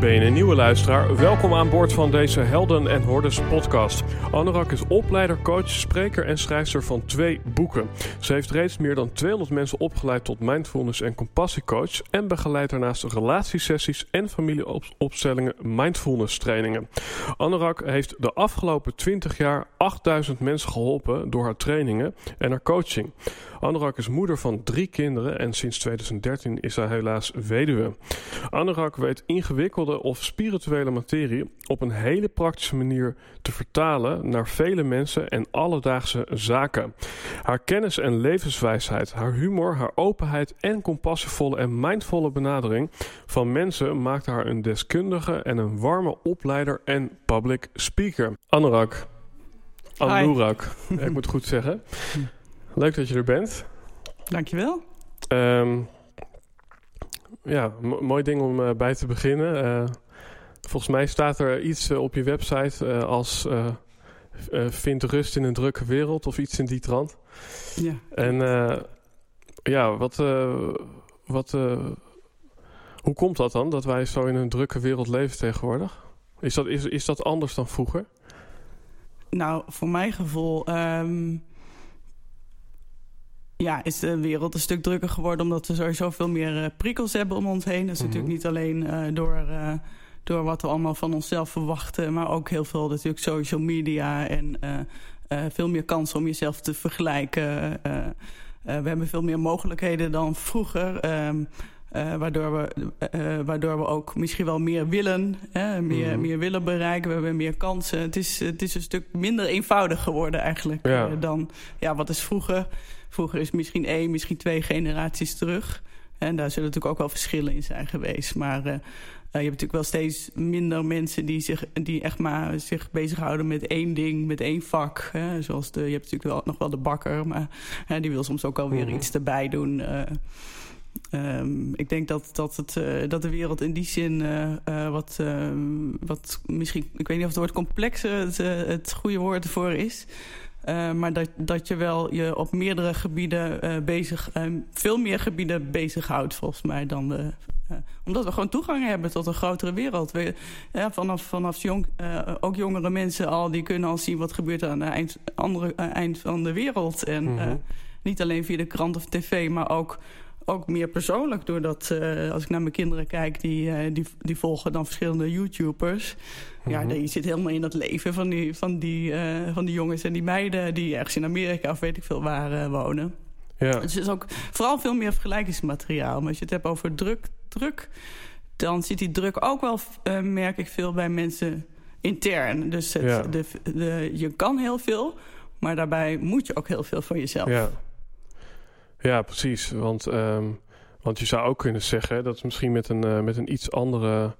Ben je een nieuwe luisteraar? Welkom aan boord van deze Helden en Hordes podcast. Anorak is opleider, coach, spreker en schrijfster van twee boeken. Ze heeft reeds meer dan 200 mensen opgeleid tot mindfulness en compassiecoach en begeleidt daarnaast relatiesessies en familieopstellingen mindfulness trainingen. Anorak heeft de afgelopen 20 jaar 8000 mensen geholpen door haar trainingen en haar coaching. Anorak is moeder van drie kinderen en sinds 2013 is zij helaas weduwe. Anorak weet ingewikkelde of spirituele materie op een hele praktische manier te vertalen naar vele mensen en alledaagse zaken. Haar kennis en levenswijsheid, haar humor, haar openheid en compassievolle en mindvolle benadering van mensen maakt haar een deskundige en een warme opleider en public speaker. Anorak. Anorak, ik moet het goed zeggen. Leuk dat je er bent. Dankjewel. Um, ja, mooi ding om uh, bij te beginnen. Uh, volgens mij staat er iets uh, op je website als vind rust in een drukke wereld of iets in die trant. Ja. En ja, wat, wat, hoe komt dat dan dat wij zo in een drukke wereld leven tegenwoordig? Is dat, is, is dat anders dan vroeger? Nou, voor mijn gevoel. Um ja, is de wereld een stuk drukker geworden... omdat we sowieso veel meer uh, prikkels hebben om ons heen. Dat is mm -hmm. natuurlijk niet alleen uh, door, uh, door wat we allemaal van onszelf verwachten... maar ook heel veel natuurlijk social media en veel meer kansen om jezelf te vergelijken. we hebben veel meer mogelijkheden dan vroeger... Um, uh, waardoor, we, uh, waardoor we ook misschien wel meer willen, hè, meer, mm -hmm. meer willen bereiken. We hebben meer kansen. Het is, het is een stuk minder eenvoudig geworden eigenlijk ja. uh, dan ja, wat is vroeger. Vroeger is misschien één, misschien twee generaties terug. En daar zullen natuurlijk ook wel verschillen in zijn geweest. Maar je hebt natuurlijk wel steeds minder mensen die, zich, die echt maar zich bezighouden met één ding, met één vak. Hè. Zoals de, je hebt natuurlijk wel, nog wel de bakker, maar die wil soms ook alweer mm -hmm. iets erbij doen. Um, ik denk dat, dat, het, uh, dat de wereld in die zin wat, wat misschien... Ik weet niet of het woord complexer het, het goede woord ervoor is. Maar dat, dat je wel je op meerdere gebieden bezig... veel meer gebieden bezighoudt volgens mij dan de... omdat we gewoon toegang hebben tot een grotere wereld. We, vanaf vanaf jong, ook jongere mensen al, die kunnen al zien wat gebeurt aan het eind, andere eind van de wereld. En mm -hmm. niet alleen via de krant of tv, maar ook ook meer persoonlijk. Doordat uh, als ik naar mijn kinderen kijk, die, uh, die, die volgen dan verschillende YouTubers. Mm -hmm. Ja, je zit helemaal in het leven van die, van, die, uh, van die jongens en die meiden die ergens in Amerika of weet ik veel waar wonen. Ja. Dus er is ook vooral veel meer vergelijkingsmateriaal. Maar als je het hebt over druk, druk dan zit die druk ook wel, merk ik veel bij mensen intern. Dus het, ja. de, de, je kan heel veel, maar daarbij moet je ook heel veel van jezelf. Ja. Ja, precies. Want, um, want je zou ook kunnen zeggen, dat is misschien met een, uh, met een iets andere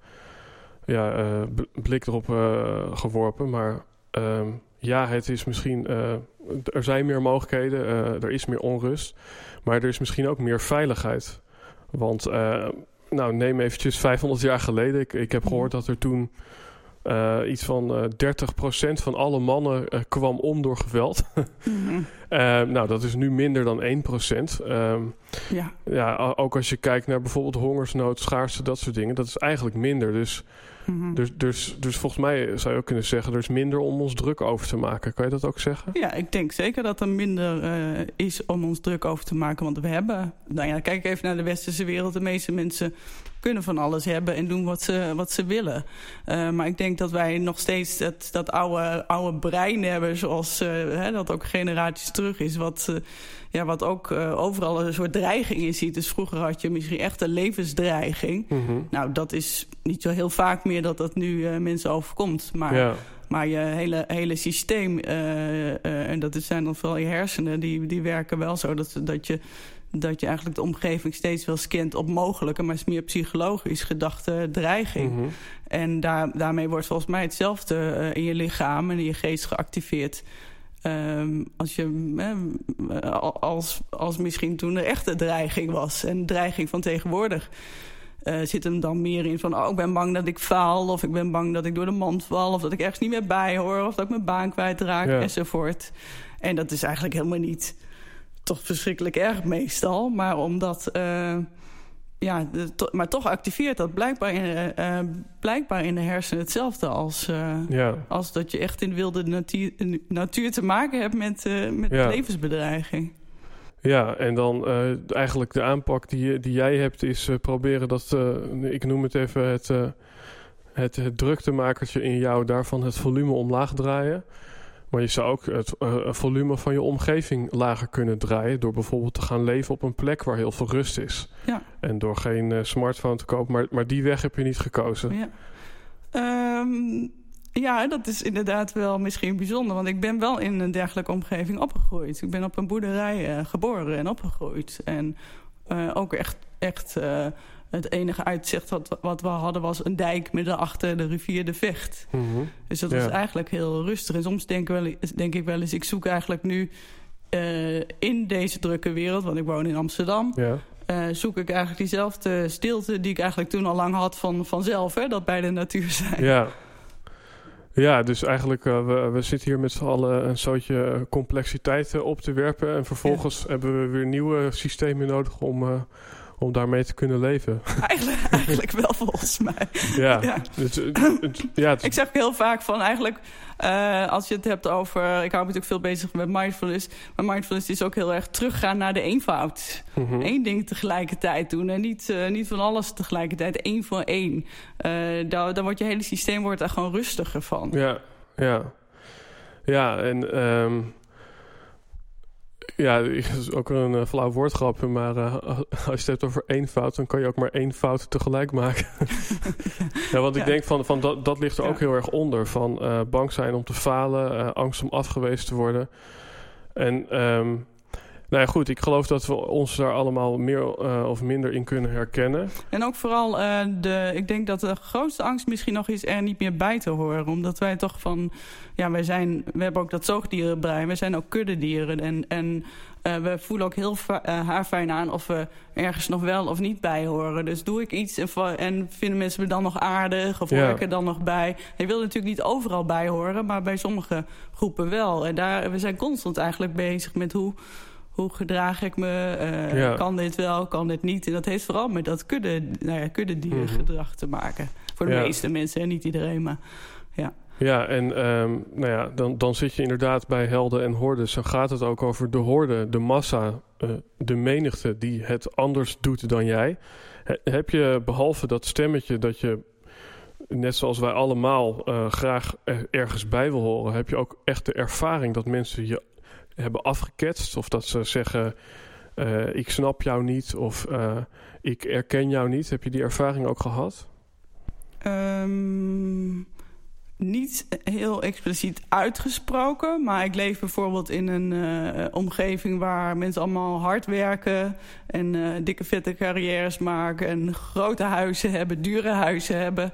ja, uh, blik erop uh, geworpen. Maar um, ja, het is misschien. er zijn meer mogelijkheden, er is meer onrust. Maar er is misschien ook meer veiligheid. Want, nou, neem eventjes 500 jaar geleden. Ik, ik heb gehoord dat er toen. Uh, iets van uh, 30% van alle mannen uh, kwam om door geweld. mm -hmm. nou, dat is nu minder dan 1%. Um, ja. ja, ook als je kijkt naar bijvoorbeeld hongersnood, schaarste, dat soort dingen. Dat is eigenlijk minder. Dus Mhm. dus, dus, dus volgens mij zou je ook kunnen zeggen... er is minder om ons druk over te maken. Kan je dat ook zeggen? Ja, ik denk zeker dat er minder is om ons druk over te maken. Want we hebben... Nou ja, kijk even naar de westerse wereld. De meeste mensen kunnen van alles hebben en doen wat ze, wat ze willen. Uh, maar ik denk dat wij nog steeds dat, dat oude, oude brein hebben... zoals uh, hè, dat ook generaties terug is... wat, uh, ja, wat ook overal een soort dreiging in ziet. Dus vroeger had je misschien echt een levensdreiging. Mm -hmm. Nou, dat is niet zo heel vaak meer dat dat nu mensen overkomt. Maar... Ja. Maar je hele, hele systeem, uh, uh, en dat zijn dan vooral je hersenen... die, die werken wel zo dat, dat je dat je eigenlijk de omgeving steeds wel scant op mogelijke... maar is meer psychologisch gedachte dreiging. Mm -hmm. En daar, daarmee wordt volgens mij hetzelfde uh, in je lichaam en in je geest geactiveerd... Um, als, je, als, als misschien toen er echte dreiging was. En dreiging van tegenwoordig uh, zit hem dan meer in van... oh, ik ben bang dat ik faal, of ik ben bang dat ik door de mand val... of dat ik ergens niet meer bij hoor, of dat ik mijn baan kwijtraak, ja. enzovoort. En dat is eigenlijk helemaal niet toch verschrikkelijk erg meestal. Maar omdat... Uh, ja, to, maar toch activeert dat blijkbaar in, uh, blijkbaar in de hersenen hetzelfde als, uh, ja. als dat je echt in wilde natuur, natuur te maken hebt met, met ja. levensbedreiging. Ja, en dan eigenlijk de aanpak die, die jij hebt is proberen dat, ik noem het even het, het, het druktemakertje in jou, daarvan het volume omlaag draaien. Maar je zou ook het uh, volume van je omgeving lager kunnen draaien... door bijvoorbeeld te gaan leven op een plek waar heel veel rust is. Ja. En door geen uh, smartphone te kopen. Maar, maar die weg heb je niet gekozen. Ja. Um, ja, dat is inderdaad wel misschien bijzonder. Want ik ben wel in een dergelijke omgeving opgegroeid. Ik ben op een boerderij uh, geboren en opgegroeid. En ook echt... echt het enige uitzicht wat, wat we hadden was een dijk met daarachter de rivier de Vecht. Mm -hmm. Dus dat ja. was eigenlijk heel rustig. En soms denk, wel, denk ik wel eens, ik zoek eigenlijk nu uh, in deze drukke wereld... want ik woon in Amsterdam... Ja. Uh, zoek ik eigenlijk diezelfde stilte die ik eigenlijk toen al lang had van, vanzelf. Hè, dat bij de natuur zijn. Ja, ja, dus eigenlijk, uh, we, we zitten hier met z'n allen een soortje complexiteit op te werpen. En vervolgens ja. hebben we weer nieuwe systemen nodig om, uh, om daarmee te kunnen leven. Eigenlijk, eigenlijk wel volgens mij. Ja, ja. Het, het, ja ik zeg heel vaak van eigenlijk... Uh, als je het hebt over... Ik hou me natuurlijk veel bezig met mindfulness. Maar mindfulness is ook heel erg teruggaan naar de eenvoud. Mm -hmm. Eén ding tegelijkertijd doen. En niet, uh, niet van alles tegelijkertijd. één voor één. Uh, daar, daar wordt je hele systeem wordt daar gewoon rustiger van. Ja, ja. Ja, en... Um... Ja, dat is ook een uh, flauw woordgrapje, maar uh, als je het hebt over één fout, dan kan je ook maar één fout tegelijk maken. ja, want ik denk van, van dat, dat ligt er ja. ook heel erg onder. Van uh, bang zijn om te falen, angst om afgewezen te worden. En um, nou ja, goed, ik geloof dat we ons daar allemaal meer uh, of minder in kunnen herkennen. En ook vooral, uh, de, ik denk dat de grootste angst misschien nog is er niet meer bij te horen. Omdat wij toch van, ja, wij zijn, we hebben ook dat zoogdierenbrein, we zijn ook kuddedieren. En, en uh, we voelen ook heel haarfijn aan of we ergens nog wel of niet bij horen. Dus doe ik iets en, en vinden mensen me dan nog aardig of hoor ja. ik er dan nog bij. Je wil natuurlijk niet overal bij horen, maar bij sommige groepen wel. En daar, we zijn constant eigenlijk bezig met hoe hoe gedraag ik me? Uh, ja. Kan dit wel, kan dit niet? En dat heeft vooral met dat kudde, nou ja, kuddediergedrag mm -hmm. te maken. Voor de ja. meeste mensen, en niet iedereen, maar ja. Ja, en um, nou ja, dan, dan zit je inderdaad bij helden en hordes. Dan gaat het ook over de horde, de massa, uh, de menigte die het anders doet dan jij. He, heb je behalve dat stemmetje dat je, net zoals wij allemaal, uh, graag er, ergens bij wil horen... heb je ook echt de ervaring dat mensen je hebben afgeketst. Of dat ze zeggen, uh, ik snap jou niet of uh, ik erken jou niet. Heb je die ervaring ook gehad? Um, niet heel expliciet uitgesproken. Maar ik leef bijvoorbeeld in een uh, omgeving waar mensen allemaal hard werken. En dikke vette carrières maken. En grote huizen hebben, dure huizen hebben.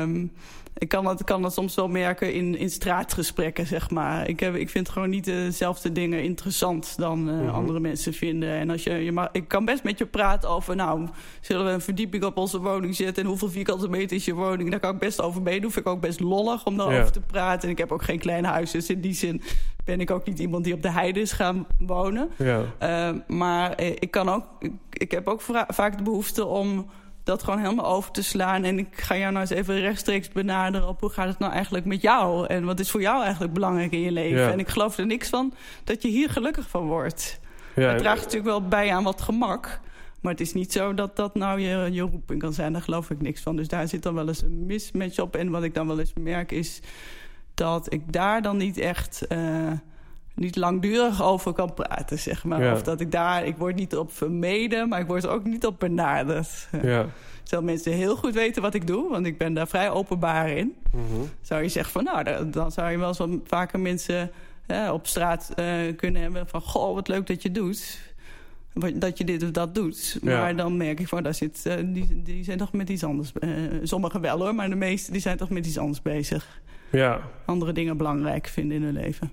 Um, ik kan dat, kan dat soms wel merken in, in straatgesprekken, zeg maar. Ik, heb, ik vind gewoon niet dezelfde dingen interessant dan uh, mm -hmm. andere mensen vinden. En als je, je mag, ik kan best met je praten over, nou, zullen we een verdieping op onze woning zetten... en hoeveel vierkante meter is je woning? Daar kan ik best over meedoen. Vind ik ook best lollig om daarover ja. te praten. En ik heb ook geen klein huis, dus in die zin ben ik ook niet iemand die op de heide is gaan wonen. Ja. Uh, maar ik kan ook, ik, ik heb ook vaak de behoefte om dat gewoon helemaal over te slaan. En ik ga jou nou eens even rechtstreeks benaderen op hoe gaat het nou eigenlijk met jou? En wat is voor jou eigenlijk belangrijk in je leven? En ik geloof er niks van dat je hier gelukkig van wordt. Ja, het draagt natuurlijk wel bij aan wat gemak. Maar het is niet zo dat dat nou je, je roeping kan zijn. Daar geloof ik niks van. Dus daar zit dan wel eens een mismatch op. En wat ik dan wel eens merk is dat ik daar dan niet echt... Uh, niet langdurig over kan praten, zeg maar. Of dat ik daar... Ik word niet op vermeden, maar ik word ook niet op benaderd. Ja. Terwijl mensen heel goed weten wat ik doe, want ik ben daar vrij openbaar in. Mm Zou je zeggen van, nou, dan zou je wel eens wat vaker mensen op straat uh, kunnen hebben van... goh, wat leuk dat je doet dat je dit of dat doet. Maar dan merk ik van, daar zit, uh, die, die zijn toch met iets anders. Uh, sommigen wel hoor, maar de meesten die zijn toch met iets anders bezig. Ja. Andere dingen belangrijk vinden in hun leven.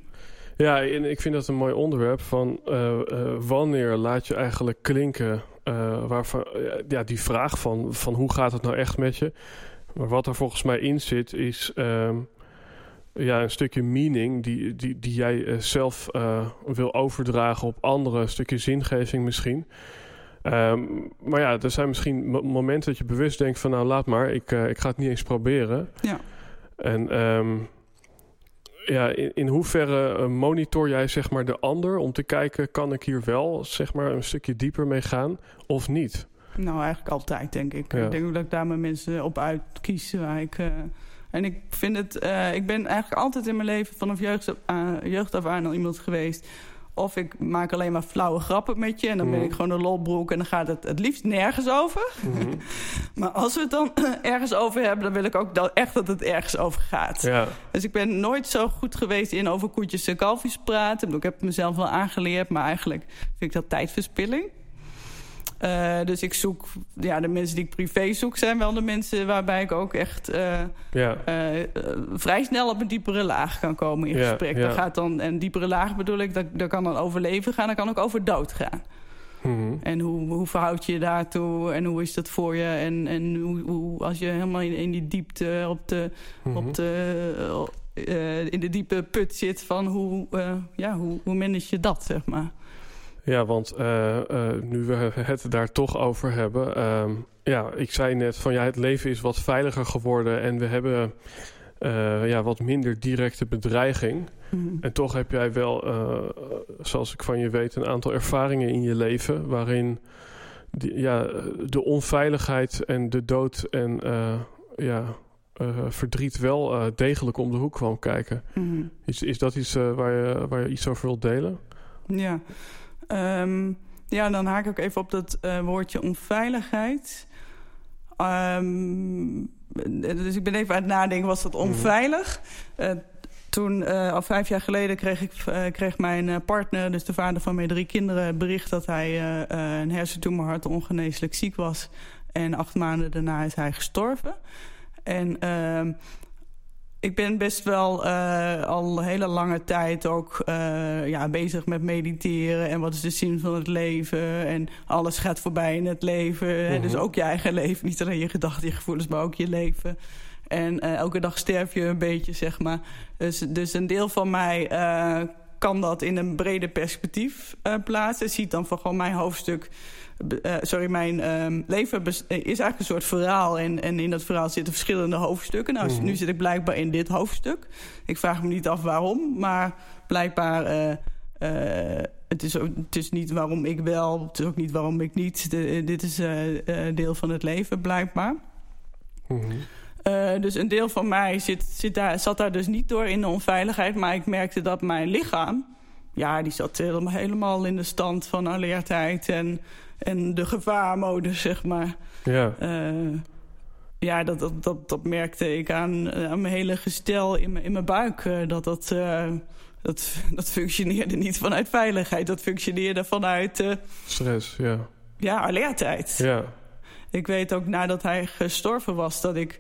Ja, en ik vind dat een mooi onderwerp van uh, wanneer laat je eigenlijk klinken waarvan, ja, die vraag van, van hoe gaat het nou echt met je. Maar wat er volgens mij in zit is ehm, ja, een stukje meaning die, die, die jij uh, zelf uh, wil overdragen op anderen, een stukje zingeving misschien. Um, maar ja, er zijn misschien momenten dat je bewust denkt van nou laat maar, ik, uh, ik ga het niet eens proberen. Ja. En um, ja, in, in hoeverre monitor jij zeg maar de ander om te kijken, kan ik hier wel zeg maar een stukje dieper mee gaan of niet? Nou, eigenlijk altijd denk ik. Ik denk dat ik daar mijn mensen op uitkies waar ik en ik vind het, uh, ik ben eigenlijk altijd in mijn leven vanaf jeugd, uh, jeugd af aan al iemand geweest. Of ik maak alleen maar flauwe grappen met je. En dan ben ik gewoon een lolbroek. En dan gaat het het liefst nergens over. Mhm. maar als we het dan ergens over hebben... dan wil ik ook dat, echt dat het ergens over gaat. Ja. Dus ik ben nooit zo goed geweest in over koetjes en kalfjes praten. Ik heb het mezelf wel aangeleerd. Maar eigenlijk vind ik dat tijdverspilling. Uh, dus ik zoek, ja, de mensen die ik privé zoek zijn wel de mensen waarbij ik ook echt uh, ja. uh, vrij snel op een diepere laag kan komen in gesprek. Ja. Dat gaat dan, en diepere laag bedoel ik, dat, dat kan dan over leven gaan, dat kan ook over dood gaan. Mm En hoe, hoe verhoud je je daartoe en hoe is dat voor je? En, en hoe, hoe als je helemaal in, in die diepte op de, mm op de, in de diepe put zit van hoe, ja, hoe, hoe manage je dat, zeg maar. Ja, want uh, uh, nu we het daar toch over hebben. Uh, ja, ik zei net van ja, het leven is wat veiliger geworden en we hebben uh, ja, wat minder directe bedreiging. Mm. En toch heb jij wel, zoals ik van je weet, een aantal ervaringen in je leven waarin die, ja, de onveiligheid en de dood en ja, verdriet wel degelijk om de hoek kwam kijken. Mm. Is, is dat iets waar, je, waar je iets over wilt delen? Ja. Um, ja, dan haak ik ook even op dat uh, woordje onveiligheid. Um, dus ik ben even aan het nadenken, was dat mhm. onveilig? Uh, toen, uh, al vijf jaar geleden, kreeg, ik, kreeg mijn partner, dus de vader van mijn drie kinderen, bericht dat hij een hersentumor had, ongeneeslijk ziek was. En acht maanden daarna is hij gestorven. En uh, ik ben best wel uh, al hele lange tijd ook uh, ja, bezig met mediteren. En wat is de zin van het leven? En alles gaat voorbij in het leven. Uh Dus ook je eigen leven. Niet alleen je gedachten, je gevoelens, maar ook je leven. En elke dag sterf je een beetje, zeg maar. Dus, dus een deel van mij kan dat in een breder perspectief plaatsen. Ziet dan van gewoon mijn hoofdstuk uh, sorry, mijn uh, leven is eigenlijk een soort verhaal. En, en in dat verhaal zitten verschillende hoofdstukken. Nou, mm. nu zit ik blijkbaar in dit hoofdstuk. Ik vraag me niet af waarom, maar blijkbaar... Uh, het, is, het is niet waarom ik wel, het is ook niet waarom ik niet. De, dit is deel van het leven, blijkbaar. Mm -hmm. dus een deel van mij zit, zit daar, zat daar dus niet door in de onveiligheid. Maar ik merkte dat mijn lichaam... Ja, die zat helemaal, helemaal in de stand van alertheid en en de gevaarmodus, zeg maar. Ja. Uh, ja, dat, dat, dat, dat, merkte ik aan, eh, aan mijn hele gestel in mijn, in mijn buik. Uh, dat, dat, uh, dat, dat functioneerde niet vanuit veiligheid. Dat functioneerde vanuit... Stress, ja. Ja, alertheid. Ja. Ik weet ook nadat hij gestorven was dat ik...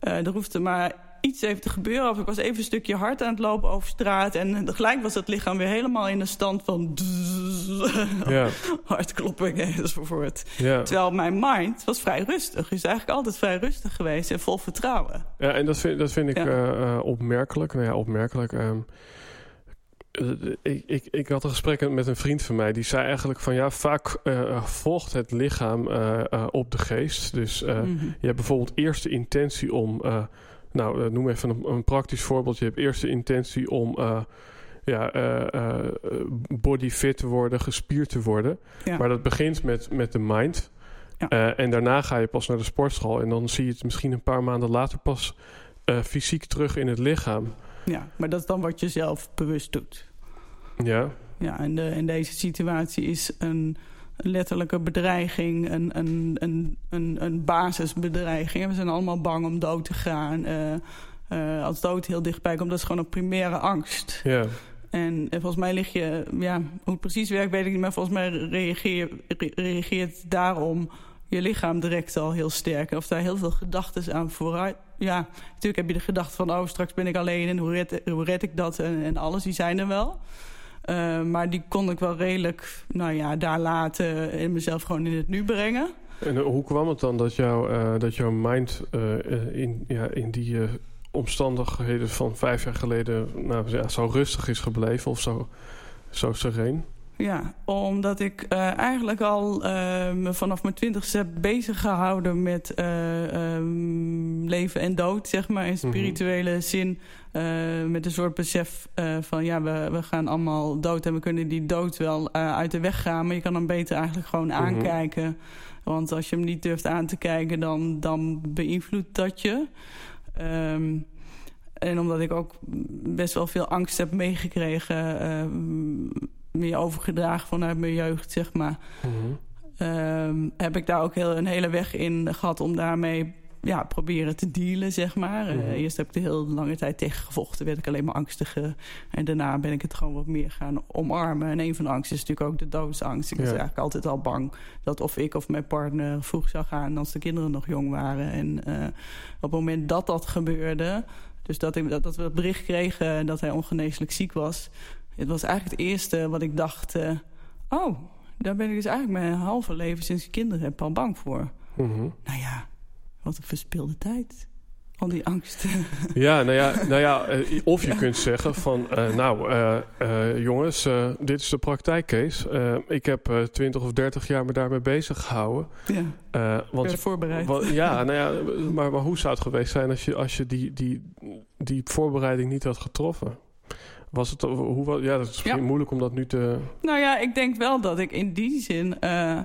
er hoefde maar iets heeft te gebeuren. Of ik was even een stukje hard aan het lopen over straat. En gelijk was het lichaam weer helemaal in de stand van... Ja. hartklopping enzovoort. Ja. Terwijl mijn mind was vrij rustig. Is eigenlijk altijd vrij rustig geweest en vol vertrouwen. Ja, en dat vind, dat vind ik ja. uh, opmerkelijk. Nou ja, opmerkelijk. Um, ik, ik, ik had een gesprek met een vriend van mij. Die zei eigenlijk van ja, vaak uh, volgt het lichaam uh, op de geest. Dus mm -hmm. je hebt bijvoorbeeld eerst de intentie om... nou, noem even een, een, praktisch voorbeeld. Je hebt eerst de intentie om ja, body fit te worden, gespierd te worden. Ja. Maar dat begint met, met de mind. Ja. en daarna ga je pas naar de sportschool. En dan zie je het misschien een paar maanden later pas fysiek terug in het lichaam. Ja, maar dat is dan wat je zelf bewust doet. Ja. Ja, en de, in deze situatie is een letterlijke bedreiging, een, een, een, een, een basisbedreiging. We zijn allemaal bang om dood te gaan. Uh, uh, als dood heel dichtbij komt, dat is gewoon een primaire angst. Ja. En, en, volgens mij lig je, ja, hoe het precies werkt weet ik niet, maar volgens mij reageer, re, reageert daarom je lichaam direct al heel sterk. Of daar heel veel gedachten aan vooruit. Ja, natuurlijk heb je de gedachte van... oh, straks ben ik alleen en hoe red, hoe red ik dat en, en alles. Die zijn er wel. Uh, maar die kon ik wel redelijk nou ja, daar laten en mezelf gewoon in het nu brengen. En hoe kwam het dan dat, jou, uh, dat jouw mind uh, in, ja, in die omstandigheden van vijf jaar geleden nou, ja, zo rustig is gebleven of zo, zo sereen? Ja, omdat ik uh, eigenlijk al uh, me vanaf mijn twintigste heb bezig gehouden met uh, um, leven en dood, zeg maar, in mhm. spirituele mm -hmm. zin. Met een soort besef van ja, we, we gaan allemaal dood en we kunnen die dood wel uit de weg gaan. Maar je kan hem beter eigenlijk gewoon -hmm. aankijken. Want als je hem niet durft aan te kijken, dan, dan beïnvloedt dat je. Um, en omdat ik ook best wel veel angst heb meegekregen meer overgedragen vanuit mijn jeugd, zeg maar. Mm -hmm. heb ik daar ook heel, een hele weg in gehad om daarmee ja, proberen te dealen, zeg maar. Mm -hmm. uh, eerst heb ik er heel lange tijd tegen gevochten. werd ik alleen maar angstiger. En daarna ben ik het gewoon wat meer gaan omarmen. En een van de angsten is natuurlijk ook de doodsangst. Ik ja. was eigenlijk altijd al bang dat of ik of mijn partner vroeg zou gaan... als de kinderen nog jong waren. En uh, op het moment dat dat gebeurde... dus dat, ik, dat, dat we het bericht kregen dat hij ongeneeslijk ziek was... Het was eigenlijk het eerste wat ik dacht... Uh, oh, daar ben ik dus eigenlijk mijn halve leven sinds ik kinderen heb al bang voor. Mm -hmm. Nou ja, wat een verspilde tijd. Al die angst. Ja, nou ja, nou ja eh, of je kunt zeggen van... Uh, nou, uh, jongens, dit is de praktijkcase. ik heb 20 of 30 jaar me daarmee bezig gehouden. Ja, want, voorbereid. Wat, ja, nou ja, maar, maar hoe zou het geweest zijn... als je, als je die, die, die voorbereiding niet had getroffen? Was het, hoe, ja, dat is misschien moeilijk om dat nu te... Nou ja, ik denk wel dat ik in die zin... Uh,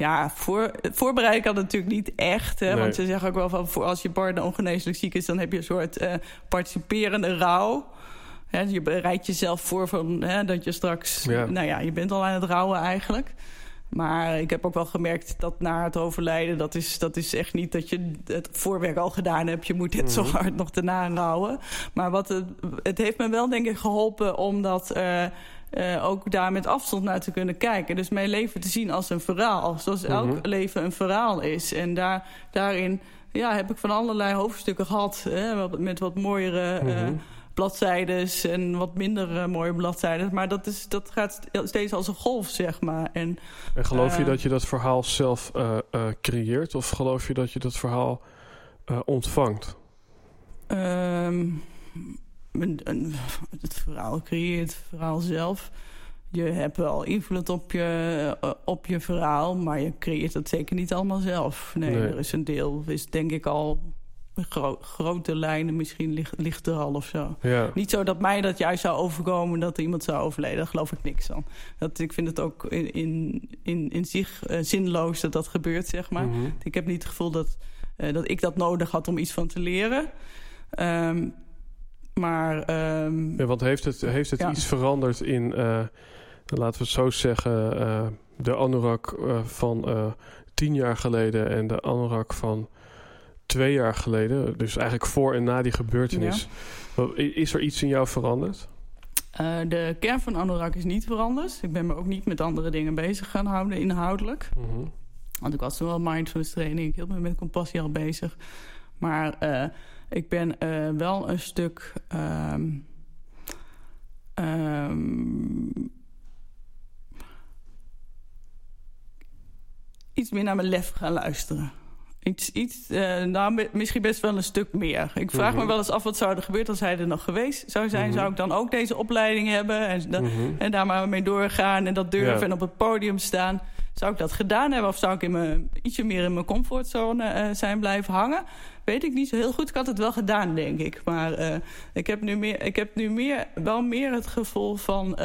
ja, voor, voorbereid ik dat natuurlijk niet echt. Hè, nee. Want ze zeggen ook wel van... Voor als je partner ongeneeslijk ziek is... dan heb je een soort uh, participerende rouw. Hè, je bereidt jezelf voor van, hè, dat je straks... Ja. Nou ja, je bent al aan het rouwen eigenlijk. Maar ik heb ook wel gemerkt dat na het overlijden... dat is, dat is echt niet dat je het voorwerk al gedaan hebt. Je moet het zo mhm. hard nog daarna rouwen. Maar wat het, het heeft me wel denk ik geholpen... omdat uh, uh, ook daar met afstand naar te kunnen kijken. Dus mijn leven te zien als een verhaal. Zoals elk mm -hmm. leven een verhaal is. En daar, daarin ja, heb ik van allerlei hoofdstukken gehad. Hè, met wat mooiere... Mm -hmm. bladzijdes en wat minder uh, mooie bladzijden. Maar dat, is, dat gaat steeds als een golf, zeg maar. En, en geloof je dat je dat verhaal zelf uh, creëert? Of geloof je dat je dat verhaal ontvangt? Um, een, een, het verhaal creëert het verhaal zelf. Je hebt wel invloed op je, op je verhaal, maar je creëert het zeker niet allemaal zelf. Nee, nee. er is een deel, is denk ik al Gro grote lijnen misschien ligt, ligt er al of zo. Ja. Niet zo dat mij dat juist zou overkomen dat iemand zou overleden. Daar geloof ik niks van. Dat, ik vind het ook in, in, in, in zich uh, zinloos dat dat gebeurt, zeg maar. Mm -hmm. Ik heb niet het gevoel dat, uh, dat ik dat nodig had om iets van te leren. Um, maar... Um, ja, want heeft het, heeft het ja. iets veranderd in, uh, laten we het zo zeggen... de anorak van tien jaar geleden en de anorak van twee jaar geleden, dus eigenlijk voor en na die gebeurtenis, ja. is er iets in jou veranderd? Uh, de kern van Anorak is niet veranderd. Ik ben me ook niet met andere dingen bezig gaan houden, inhoudelijk. Mm -hmm. Want ik was toen wel mindfulness training. Ik hield me met compassie al bezig. Maar uh, ik ben uh, wel een stuk... Um, um, iets meer naar mijn lef gaan luisteren. Iets, iets uh, nou, misschien best wel een stuk meer. Ik vraag me mhm. wel eens af wat zou er gebeurd als hij er nog geweest zou zijn. Mhm. Zou ik dan ook deze opleiding hebben en, mhm. en daar maar mee doorgaan en dat durven en op het podium staan? Zou ik dat gedaan hebben of zou ik in mijn, ietsje meer in mijn comfortzone uh, zijn blijven hangen? Weet ik niet zo heel goed. Ik had het wel gedaan, denk ik. Maar uh, ik heb nu, meer, ik heb nu meer, wel meer het gevoel van...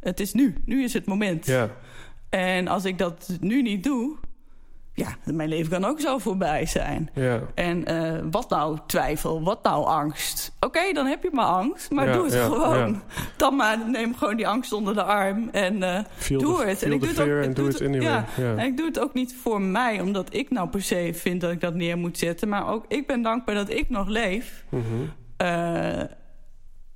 het is nu. Nu is het moment. Ja. En als ik dat nu niet doe, ja, mijn leven kan ook zo voorbij zijn. Ja. En uh, wat nou twijfel, wat nou angst? Oké, dan heb je maar angst, maar doe het gewoon. Dan maar neem gewoon die angst onder de arm en uh, doe het. En ik doe het ook, en doe het anyway. Ja, En ik doe het ook niet voor mij, omdat ik nou per se vind dat ik dat neer moet zetten. Maar ook ik ben dankbaar dat ik nog leef. Mm -hmm. uh,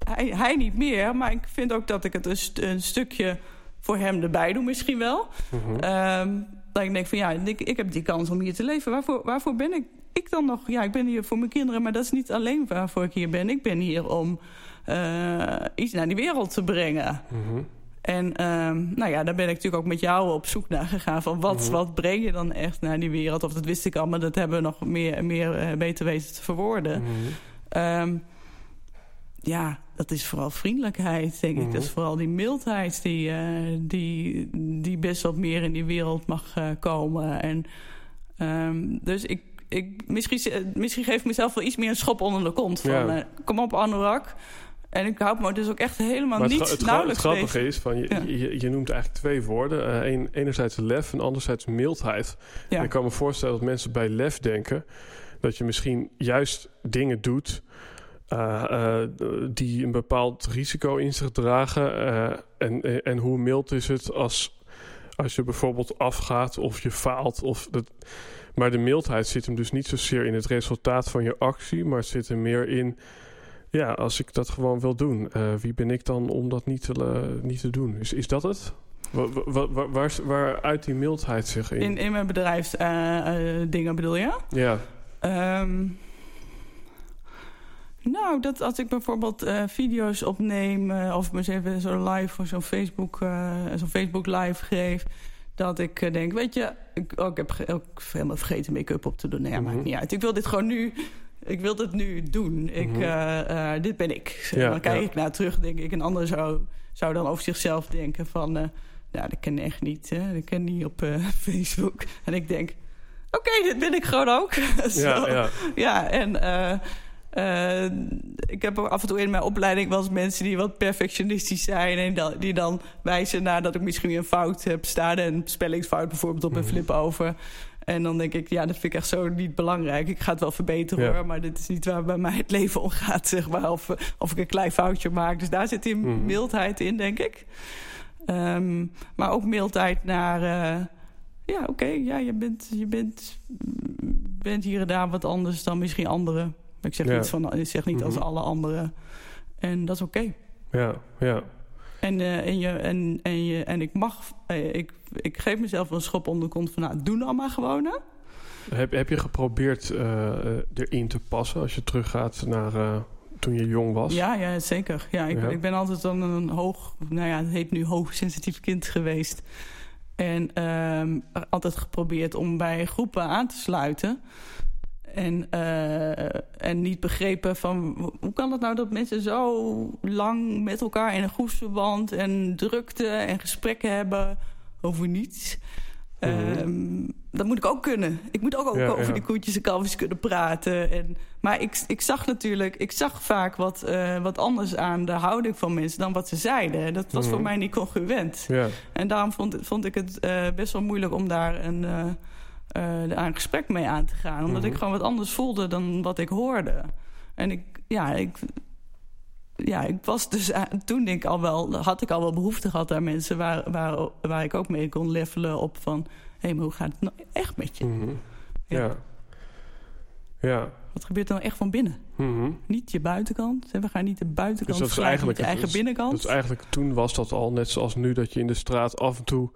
hij, hij, niet meer, maar ik vind ook dat ik het een, een stukje voor hem erbij doe misschien wel. Mm -hmm dat ik denk van ja, ik, ik heb die kans om hier te leven. Waarvoor, waarvoor ben ik, ik dan nog? Ja, ik ben hier voor mijn kinderen, maar dat is niet alleen waarvoor ik hier ben. Ik ben hier om uh, iets naar die wereld te brengen. Mm En uh, nou ja, daar ben ik natuurlijk ook met jou op zoek naar gegaan. Van wat, mm wat breng je dan echt naar die wereld? Of dat wist ik al, maar dat hebben we nog meer, meer uh, beter weten te verwoorden. Mm ja, dat is vooral vriendelijkheid, denk ik. Dat is mhm. vooral die mildheid die, uh, die, die best wat meer in die wereld mag uh, komen. En, um, dus ik, ik, misschien, misschien geef ik mezelf wel iets meer een schop onder de kont. Van, ja. uh, kom op, Anorak. En ik houd me dus ook echt helemaal maar niet het, het, het grappige is, van, je, ja. je, je, noemt eigenlijk twee woorden. Een, enerzijds lef en anderzijds mildheid. Ja. ik kan me voorstellen dat mensen bij lef denken... dat je misschien juist dingen doet uh, die een bepaald risico in zich dragen. Uh, en, en hoe mild is het als, als je bijvoorbeeld afgaat of je faalt. Of dat, maar de mildheid zit hem dus niet zozeer in het resultaat van je actie, maar zit hem meer in. Ja, als ik dat gewoon wil doen, wie ben ik dan om dat niet te, niet te doen? Is, is dat het? Waar, waar, waar, waar uit die mildheid zich in? In, in mijn bedrijfsdingen bedoel je? Ja. Um, nou, dat als ik bijvoorbeeld uh, video's opneem... Uh, of me even zo live voor zo'n Facebook, uh, zo'n Facebook live geef... dat ik denk, weet je... Ik, oh, ik heb ook helemaal vergeten make-up op te doen. Nee, mm -hmm. maakt niet uit. Ik wil dit gewoon nu... Ik wil dit nu doen. Ik, mm -hmm. dit ben ik. Ja, dan kijk ja. ik naar terug, denk ik. Een ander zou, zou dan over zichzelf denken van... nou, dat ken ik echt niet. Hè? Dat ken niet op Facebook. En ik denk... Oké, okay, dit ben ik gewoon ook. ja, ja. ja, en... Uh, ik heb ook af en toe in mijn opleiding wel eens mensen die wat perfectionistisch zijn. En dan, die dan wijzen naar dat ik misschien een fout heb staan. Een spellingsfout bijvoorbeeld op een mhm. flip over. En dan denk ik, ja, dat vind ik echt zo niet belangrijk. Ik ga het wel verbeteren hoor, maar dit is niet waar bij mij het leven om gaat, zeg maar. Of, of ik een klein foutje maak. Dus daar zit die mm. mildheid in, denk ik. Um, maar ook mildheid naar... Uh, ja, oké, okay, ja, je, bent, je bent, bent hier en daar wat anders dan misschien anderen. Ik zeg niet, van, ik zeg niet als mhm. alle anderen. En dat is oké. Ja, ja. En, uh, en, je, en, en, je, en ik mag, uh, ik, ik geef mezelf een schop onder de kont van, nou, doe nou maar gewoon. Hè? Heb, heb je geprobeerd uh, erin te passen als je teruggaat naar toen je jong was? Ja, ja zeker. Ja, ik, ja. ik ben altijd dan een hoog, nou ja, het heet nu hoogsensitief kind geweest. En ehm, altijd geprobeerd om bij groepen aan te sluiten. En, uh, en niet begrepen van hoe kan het nou dat mensen zo lang met elkaar in een groepsverband en drukte en gesprekken hebben over niets. Mm -hmm. um, dat moet ik ook kunnen. Ik moet ook, ook ja, over ja. die koetjes en kalfjes kunnen praten. En, maar ik, ik zag natuurlijk, ik zag vaak wat, uh, wat anders aan de houding van mensen dan wat ze zeiden. Dat was mm -hmm. voor mhm. mij niet congruent. Ja. En daarom vond, vond ik het uh, best wel moeilijk om daar een uh, daar een gesprek mee aan te gaan. Omdat mm -hmm. ik gewoon wat anders voelde dan wat ik hoorde. En ik, ja, ik, ja, ik was dus toen denk ik al wel, had ik al wel behoefte gehad aan mensen waar, waar, waar ik ook mee kon levelen op van hé, hey, maar hoe gaat het nou echt met je? Mm -hmm. ja. ja. ja. Wat gebeurt er nou echt van binnen? Mm -hmm. Niet je buitenkant. We gaan niet de buitenkant dus dat is eigenlijk je eigen binnenkant. Dus eigenlijk toen was dat al, net zoals nu, dat je in de straat af en toe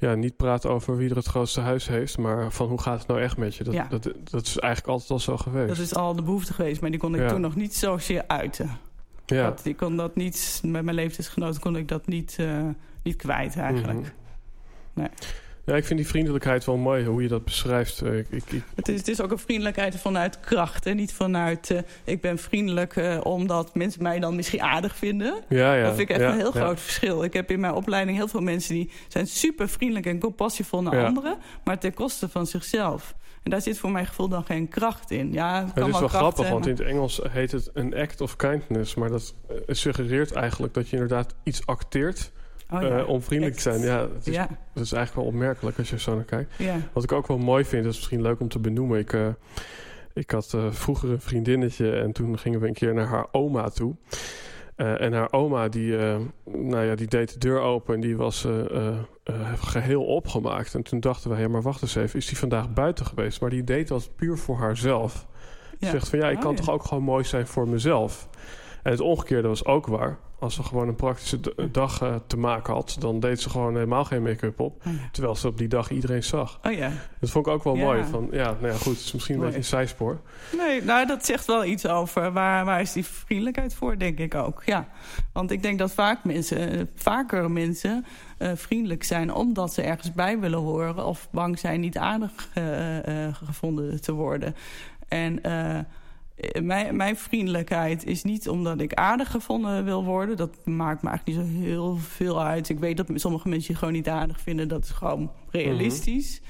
ja, niet praten over wie er het grootste huis heeft, maar van hoe gaat het nou echt met je. Dat, ja. dat, dat is eigenlijk altijd al zo geweest. Dat is al de behoefte geweest, maar die kon ik ja. toen nog niet zozeer uiten. Ja. Dat, ik kon dat niet, met mijn leeftijdsgenoten kon ik dat niet, uh, niet kwijt eigenlijk. Mm -hmm. nee. Ja, ik vind die vriendelijkheid wel mooi, hoe je dat beschrijft. Ik, ik, Het, is, het is ook een vriendelijkheid vanuit kracht. En niet vanuit, uh, ik ben vriendelijk uh, omdat mensen mij dan misschien aardig vinden. Ja, ja. Dat vind ik echt ja, een heel ja. groot verschil. Ik heb in mijn opleiding heel veel mensen die zijn super vriendelijk en compassievol naar anderen. Maar ten koste van zichzelf. En daar zit voor mijn gevoel dan geen kracht in. Ja, het Het is wel grappig, zijn, want in het Engels heet het een act of kindness. Maar dat eh, suggereert eigenlijk dat je inderdaad iets acteert oh, ja. eh, om vriendelijk te zijn. Ja, het is, ja, dat is eigenlijk wel opmerkelijk als je zo naar kijkt. ja. Wat ik ook wel mooi vind, dat is misschien leuk om te benoemen. Ik, eh, ik had eh, vroeger een vriendinnetje en toen gingen we een keer naar haar oma toe. En haar oma die, nou ja, die deed de deur open en die was eh, eh, eh, geheel opgemaakt. En toen dachten wij, ja maar wacht eens even, is die vandaag buiten geweest? Maar die deed dat puur voor haarzelf. Ze zegt van ja, ik Oh, kan toch ook gewoon mooi zijn voor mezelf. En het omgekeerde was ook waar. Als ze gewoon een praktische dag eh, te maken had, dan deed ze gewoon helemaal geen make-up op. Oh, ja. Terwijl ze op die dag iedereen zag. Oh ja. Dat vond ik ook wel Ja. mooi. Van, ja, nou ja, goed, het is misschien een beetje een zijspoor. Nee, nou, dat zegt wel iets over waar, waar is die vriendelijkheid voor, denk ik ook. Ja, want ik denk dat vaak mensen, eh, vaker mensen eh, vriendelijk zijn omdat ze ergens bij willen horen of bang zijn niet aardig gevonden te worden. En mijn, mijn vriendelijkheid is niet omdat ik aardig gevonden wil worden. Dat maakt me eigenlijk niet zo heel veel uit. Ik weet dat sommige mensen je gewoon niet aardig vinden. Dat is gewoon realistisch.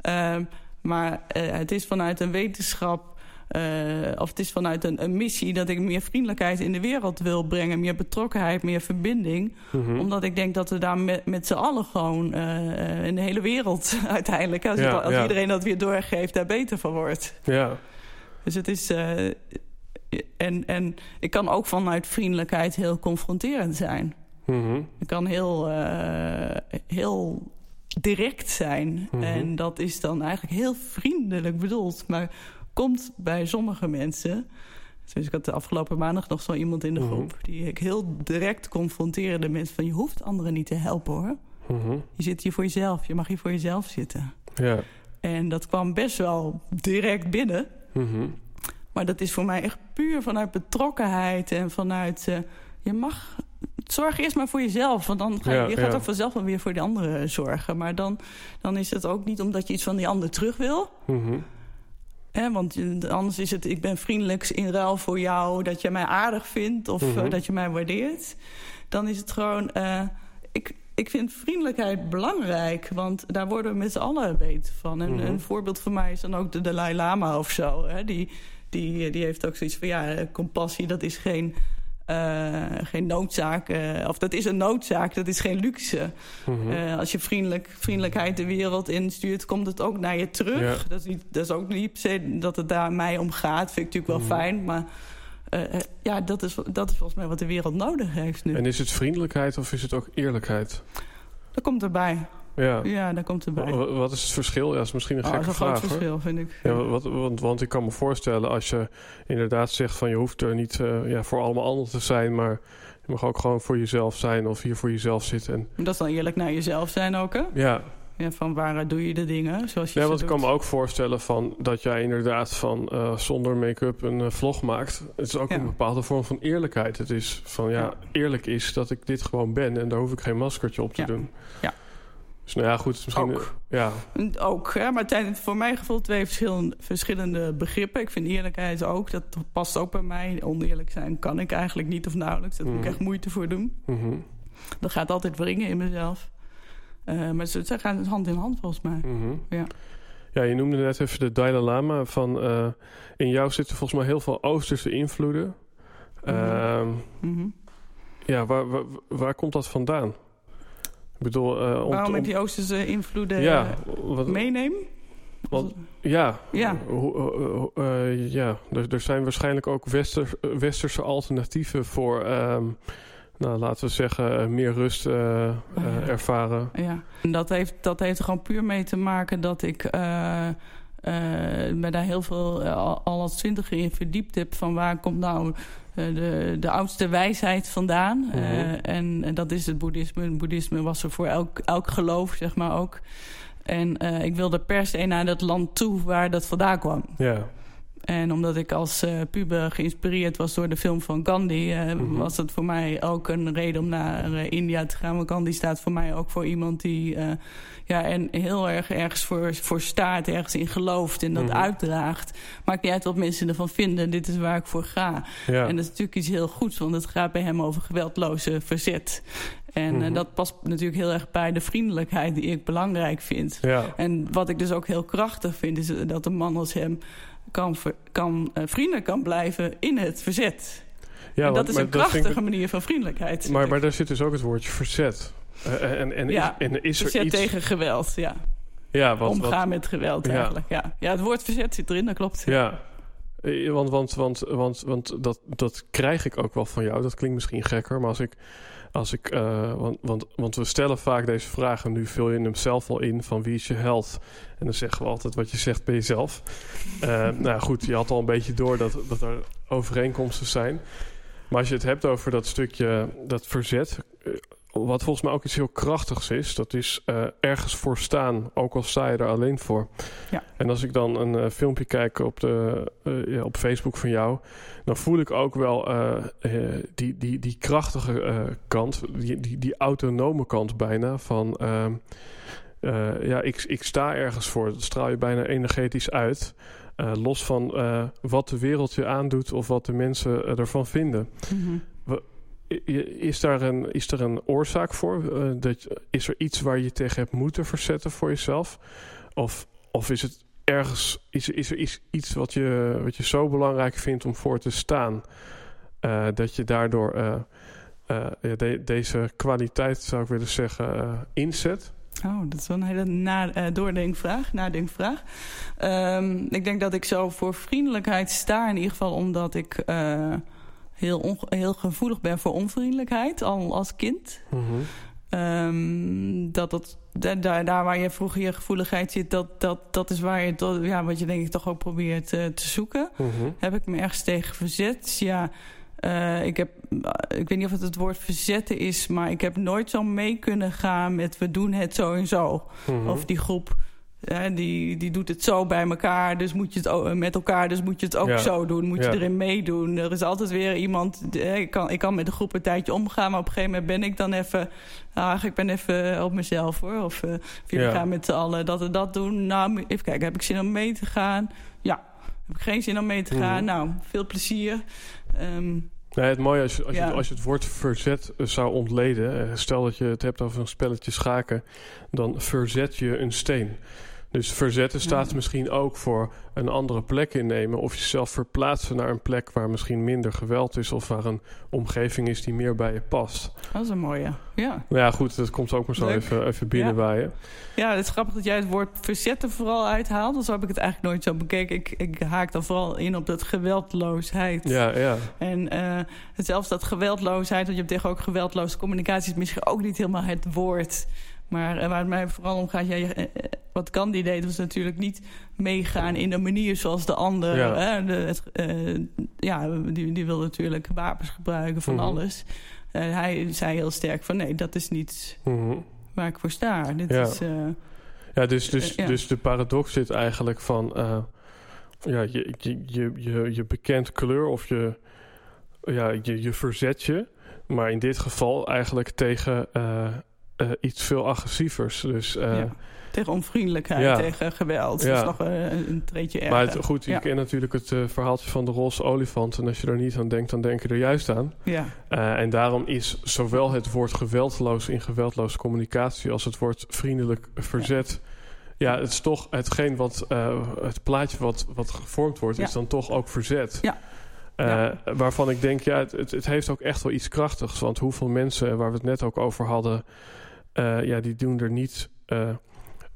Ehm, maar eh, het is vanuit een wetenschap... eh, of het is vanuit een, een missie dat ik meer vriendelijkheid in de wereld wil brengen. Meer betrokkenheid, meer verbinding. Mhm. Omdat ik denk dat we daar met, met z'n allen gewoon eh, in de hele wereld uiteindelijk... als, Ja, het- als ja. iedereen dat weer doorgeeft, daar beter van wordt. Ja, Dus het is... eh, en, en ik kan ook vanuit vriendelijkheid heel confronterend zijn. Mhm. Ik kan heel, eh, heel direct zijn. Mhm. En dat is dan eigenlijk heel vriendelijk bedoeld. Maar komt bij sommige mensen... Dus ik had de afgelopen maandag nog zo iemand in de Mhm. groep... die ik heel direct confronterende mensen van... je hoeft anderen niet te helpen hoor. Mhm. Je zit hier voor jezelf. Je mag hier voor jezelf zitten. ja. En dat kwam best wel direct binnen. Mhm. Maar dat is voor mij echt puur vanuit betrokkenheid en vanuit... eh, je mag... Zorg eerst maar voor jezelf, want dan ga je, Ja, je gaat ja. ook vanzelf wel weer voor de anderen zorgen. Maar dan, dan is het ook niet omdat je iets van die ander terug wil. Mhm. Want je- anders is het, ik ben vriendelijk in ruil voor jou... dat je mij aardig vindt of Mhm. eh, dat je mij waardeert. Dan is het gewoon... eh, ik, ik vind vriendelijkheid belangrijk, want daar worden we met z'n allen beter van. En Mhm. een voorbeeld van mij is dan ook de Dalai Lama of zo. Hè? Die, die, die heeft ook zoiets van, ja, compassie, dat is geen... eh, geen noodzaak, eh, of dat is een noodzaak, dat is geen luxe. Mhm. Eh, als je vriendelijk, vriendelijkheid de wereld instuurt, komt het ook naar je terug. Ja. Dat, is niet, dat is ook niet per se dat het daar mij om gaat. Vind ik natuurlijk wel Mhm. fijn. Maar eh, eh, ja, dat is, dat is volgens mij wat de wereld nodig heeft nu. En is het vriendelijkheid of is het ook eerlijkheid? Dat komt erbij. Ja. Ja, dat komt erbij. Wa- Wat is het verschil? Ja, dat is misschien een Oh, dat gekke is een groot vraag. hoor. verschil, vind ik. Ja, wat, want, want ik kan me voorstellen als je inderdaad zegt van je hoeft er niet eh, ja, voor allemaal anderen te zijn, maar je mag ook gewoon voor jezelf zijn of hier voor jezelf zitten. En, Dat is dan eerlijk naar jezelf zijn ook, hè? ja, Ja, van waar doe je de dingen zoals je ja want ik kan me ook voorstellen van dat jij inderdaad van eh, zonder make-up een eh, vlog maakt. Het is ook Ja. een bepaalde vorm van eerlijkheid. Het is van ja, Ja. eerlijk is dat ik dit gewoon ben en daar hoef ik geen maskertje op te Ja. doen. Ja. Dus nou ja, goed, misschien Ook. ja, En Ook, hè? maar het zijn voor mijn gevoel twee verschillende, verschillende begrippen. Ik vind eerlijkheid ook, dat past ook bij mij. Oneerlijk zijn kan ik eigenlijk niet of nauwelijks. Daar moet ik Mhm. echt moeite voor doen. mhm, Dat gaat altijd wringen in mezelf. Eh, maar ze, ze gaan hand in hand volgens mij. mhm. Ja. Ja, je noemde net even de Dalai Lama. Van, eh, in jou zitten volgens mij heel veel Oosterse invloeden. Mhm. Ehm, Mhm. ja, waar, waar, waar komt dat vandaan? Ik bedoel, om, Waarom om- ik die Oosterse invloeden ja, wat, meeneem? Want- ja, Ja. ja. Er, er zijn waarschijnlijk ook wester, westerse alternatieven voor, ehm, nou, laten we zeggen, eh, meer rust eh, eh, ja. ervaren. Ja, en dat heeft, dat heeft er gewoon puur mee te maken dat ik eh, eh, me daar heel veel eh, al, al als twintiger in verdiept heb. Van waar komt nou eh, de, de oudste wijsheid vandaan? Mhm. Eh, en, en dat is het boeddhisme. Het boeddhisme was er voor elk, elk geloof, zeg maar ook. En eh, ik wilde per se naar dat land toe waar dat vandaan kwam. Ja, En omdat ik als uh, puber geïnspireerd was door de film van Gandhi... Uh, mm -hmm. was het voor mij ook een reden om naar uh, India te gaan. Want Gandhi staat voor mij ook voor iemand die ja, en heel erg ergens voor, voor staat... ergens in gelooft en dat mm -hmm. uitdraagt. Maakt niet uit wat mensen ervan vinden. Dit is waar ik voor ga. Ja. En dat is natuurlijk iets heel goeds. Want het gaat bij hem over geweldloze verzet. En mm -hmm. dat past natuurlijk heel erg bij de vriendelijkheid die ik belangrijk vind. Ja. En wat ik dus ook heel krachtig vind... is dat een man als hem kan, kan, uh, vrienden kan blijven in het verzet. Ja, en dat want, is een krachtige ik... manier van vriendelijkheid. Maar, maar daar zit dus ook het woordje verzet. Uh, en, en, ja, is, en is verzet er iets... tegen geweld, ja. Ja, wat, Omgaan wat... met geweld ja. eigenlijk, ja. Ja, het woord verzet zit erin, dat klopt. Ja, want, want, want, want, want dat, dat krijg ik ook wel van jou. Dat klinkt misschien gekker, maar als ik... Als ik uh, want, want, want we stellen vaak deze vragen, nu vul je hem zelf al in van wie is je held? En dan zeggen we altijd wat je zegt bij jezelf. Uh, nou goed, je had al een beetje door dat, dat er overeenkomsten zijn. Maar als je het hebt over dat stukje, dat verzet, wat volgens mij ook iets heel krachtigs is, dat is uh, ergens voor staan, ook al sta je er alleen voor. Ja. En als ik dan een uh, filmpje kijk op, de, uh, ja, op Facebook van jou, dan voel ik ook wel die, die, die krachtige kant, die, die, die autonome kant bijna van. ehm, ja, ik, ik sta ergens voor. Dat straal je bijna energetisch uit. los van wat de wereld je aandoet of wat de mensen ervan vinden. Mm -hmm. Is daar een, is er een oorzaak voor? Uh, dat, is er iets waar je tegen hebt moeten verzetten voor jezelf? Of, of is het ergens is, is er iets, wat, je, wat je zo belangrijk vindt om voor te staan? Uh, dat je daardoor de, deze kwaliteit, zou ik willen zeggen, inzet? Oh, dat is wel een hele na, uh, doordenkvraag, nadenkvraag. Um, ik denk dat ik zo voor vriendelijkheid sta, in ieder geval omdat ik heel, heel gevoelig ben voor onvriendelijkheid, al als kind. Mm -hmm. um, dat dat, daar, daar waar je vroeger je gevoeligheid zit, dat, dat, dat is waar je, dat, ja, wat je denk ik toch ook probeert uh, te zoeken. Mm -hmm. Heb ik me ergens tegen verzet? Ja, uh, ik, heb, ik weet niet of het het woord verzetten is, maar ik heb nooit zo mee kunnen gaan met we doen het zo en zo. Mhm. Mm -hmm. Of die groep die, die doet het zo bij elkaar, dus moet je het ook, met elkaar, dus moet je het ook Ja. zo doen. Moet je erin meedoen. Er is altijd weer iemand. eh, Ik kan, ik kan met de groep een tijdje omgaan, maar op een gegeven moment ben ik dan even. Ah, ik ben even op mezelf hoor. Of, eh, of jullie Ja. gaan met z'n allen dat en dat doen. Nou, even kijken, heb ik zin om mee te gaan? Ja. Heb ik geen zin om mee te gaan? Mhm. Nou, veel plezier. Ehm, Nee, het mooie als je, als, Ja. je, als je het woord verzet eh, zou ontleden. eh, Stel dat je het hebt over een spelletje schaken. Dan verzet je een steen. Dus verzetten staat misschien ook voor een andere plek innemen. Of jezelf verplaatsen naar een plek waar misschien minder geweld is. Of waar een omgeving is die meer bij je past. dat is een mooie. Ja. Nou ja, goed, dat komt ook maar zo Leuk. even, even binnen Ja. bij je. Ja, het is grappig dat jij het woord verzetten vooral uithaalt. Dan heb ik het eigenlijk nooit zo bekeken. Ik, ik haak dan vooral in op dat geweldloosheid. Ja, ja. En uh, zelfs dat geweldloosheid, want je hebt tegen ook geweldloze communicatie... is misschien ook niet helemaal het woord. Maar uh, waar het mij vooral om gaat... Ja, uh, wat Gandhi deed was natuurlijk niet meegaan in de manier zoals de ander. Ja. Hè? De, het, uh, ja, die, die wil natuurlijk wapens gebruiken van Mhm. alles. Uh, hij zei heel sterk van nee, dat is niet Mhm. waar ik voor sta. Dit Ja. is... Uh, Ja, dus, dus, Eh, ja. dus de paradox zit eigenlijk van... eh, ja, je, je, je, je, je bekent kleur of je, ja, je, je verzet je. Maar in dit geval eigenlijk tegen eh, iets veel agressievers. Dus, eh, Ja. tegen onvriendelijkheid, Ja. tegen geweld. Ja. Dat is nog een, een treetje erger. maar het, goed, je kent natuurlijk het eh, verhaaltje van de roze olifant. En als je er niet aan denkt, dan denk je er juist aan. Ja, en daarom is zowel het woord geweldloos in geweldloze communicatie... als het woord vriendelijk verzet... Ja, het is toch hetgeen wat... het plaatje wat, wat gevormd wordt, is dan toch ook verzet. Ja. Ja. Waarvan ik denk, ja, het, het heeft ook echt wel iets krachtigs. Want hoeveel mensen, waar we het net ook over hadden... eh, ja, die doen er niet... eh, eh,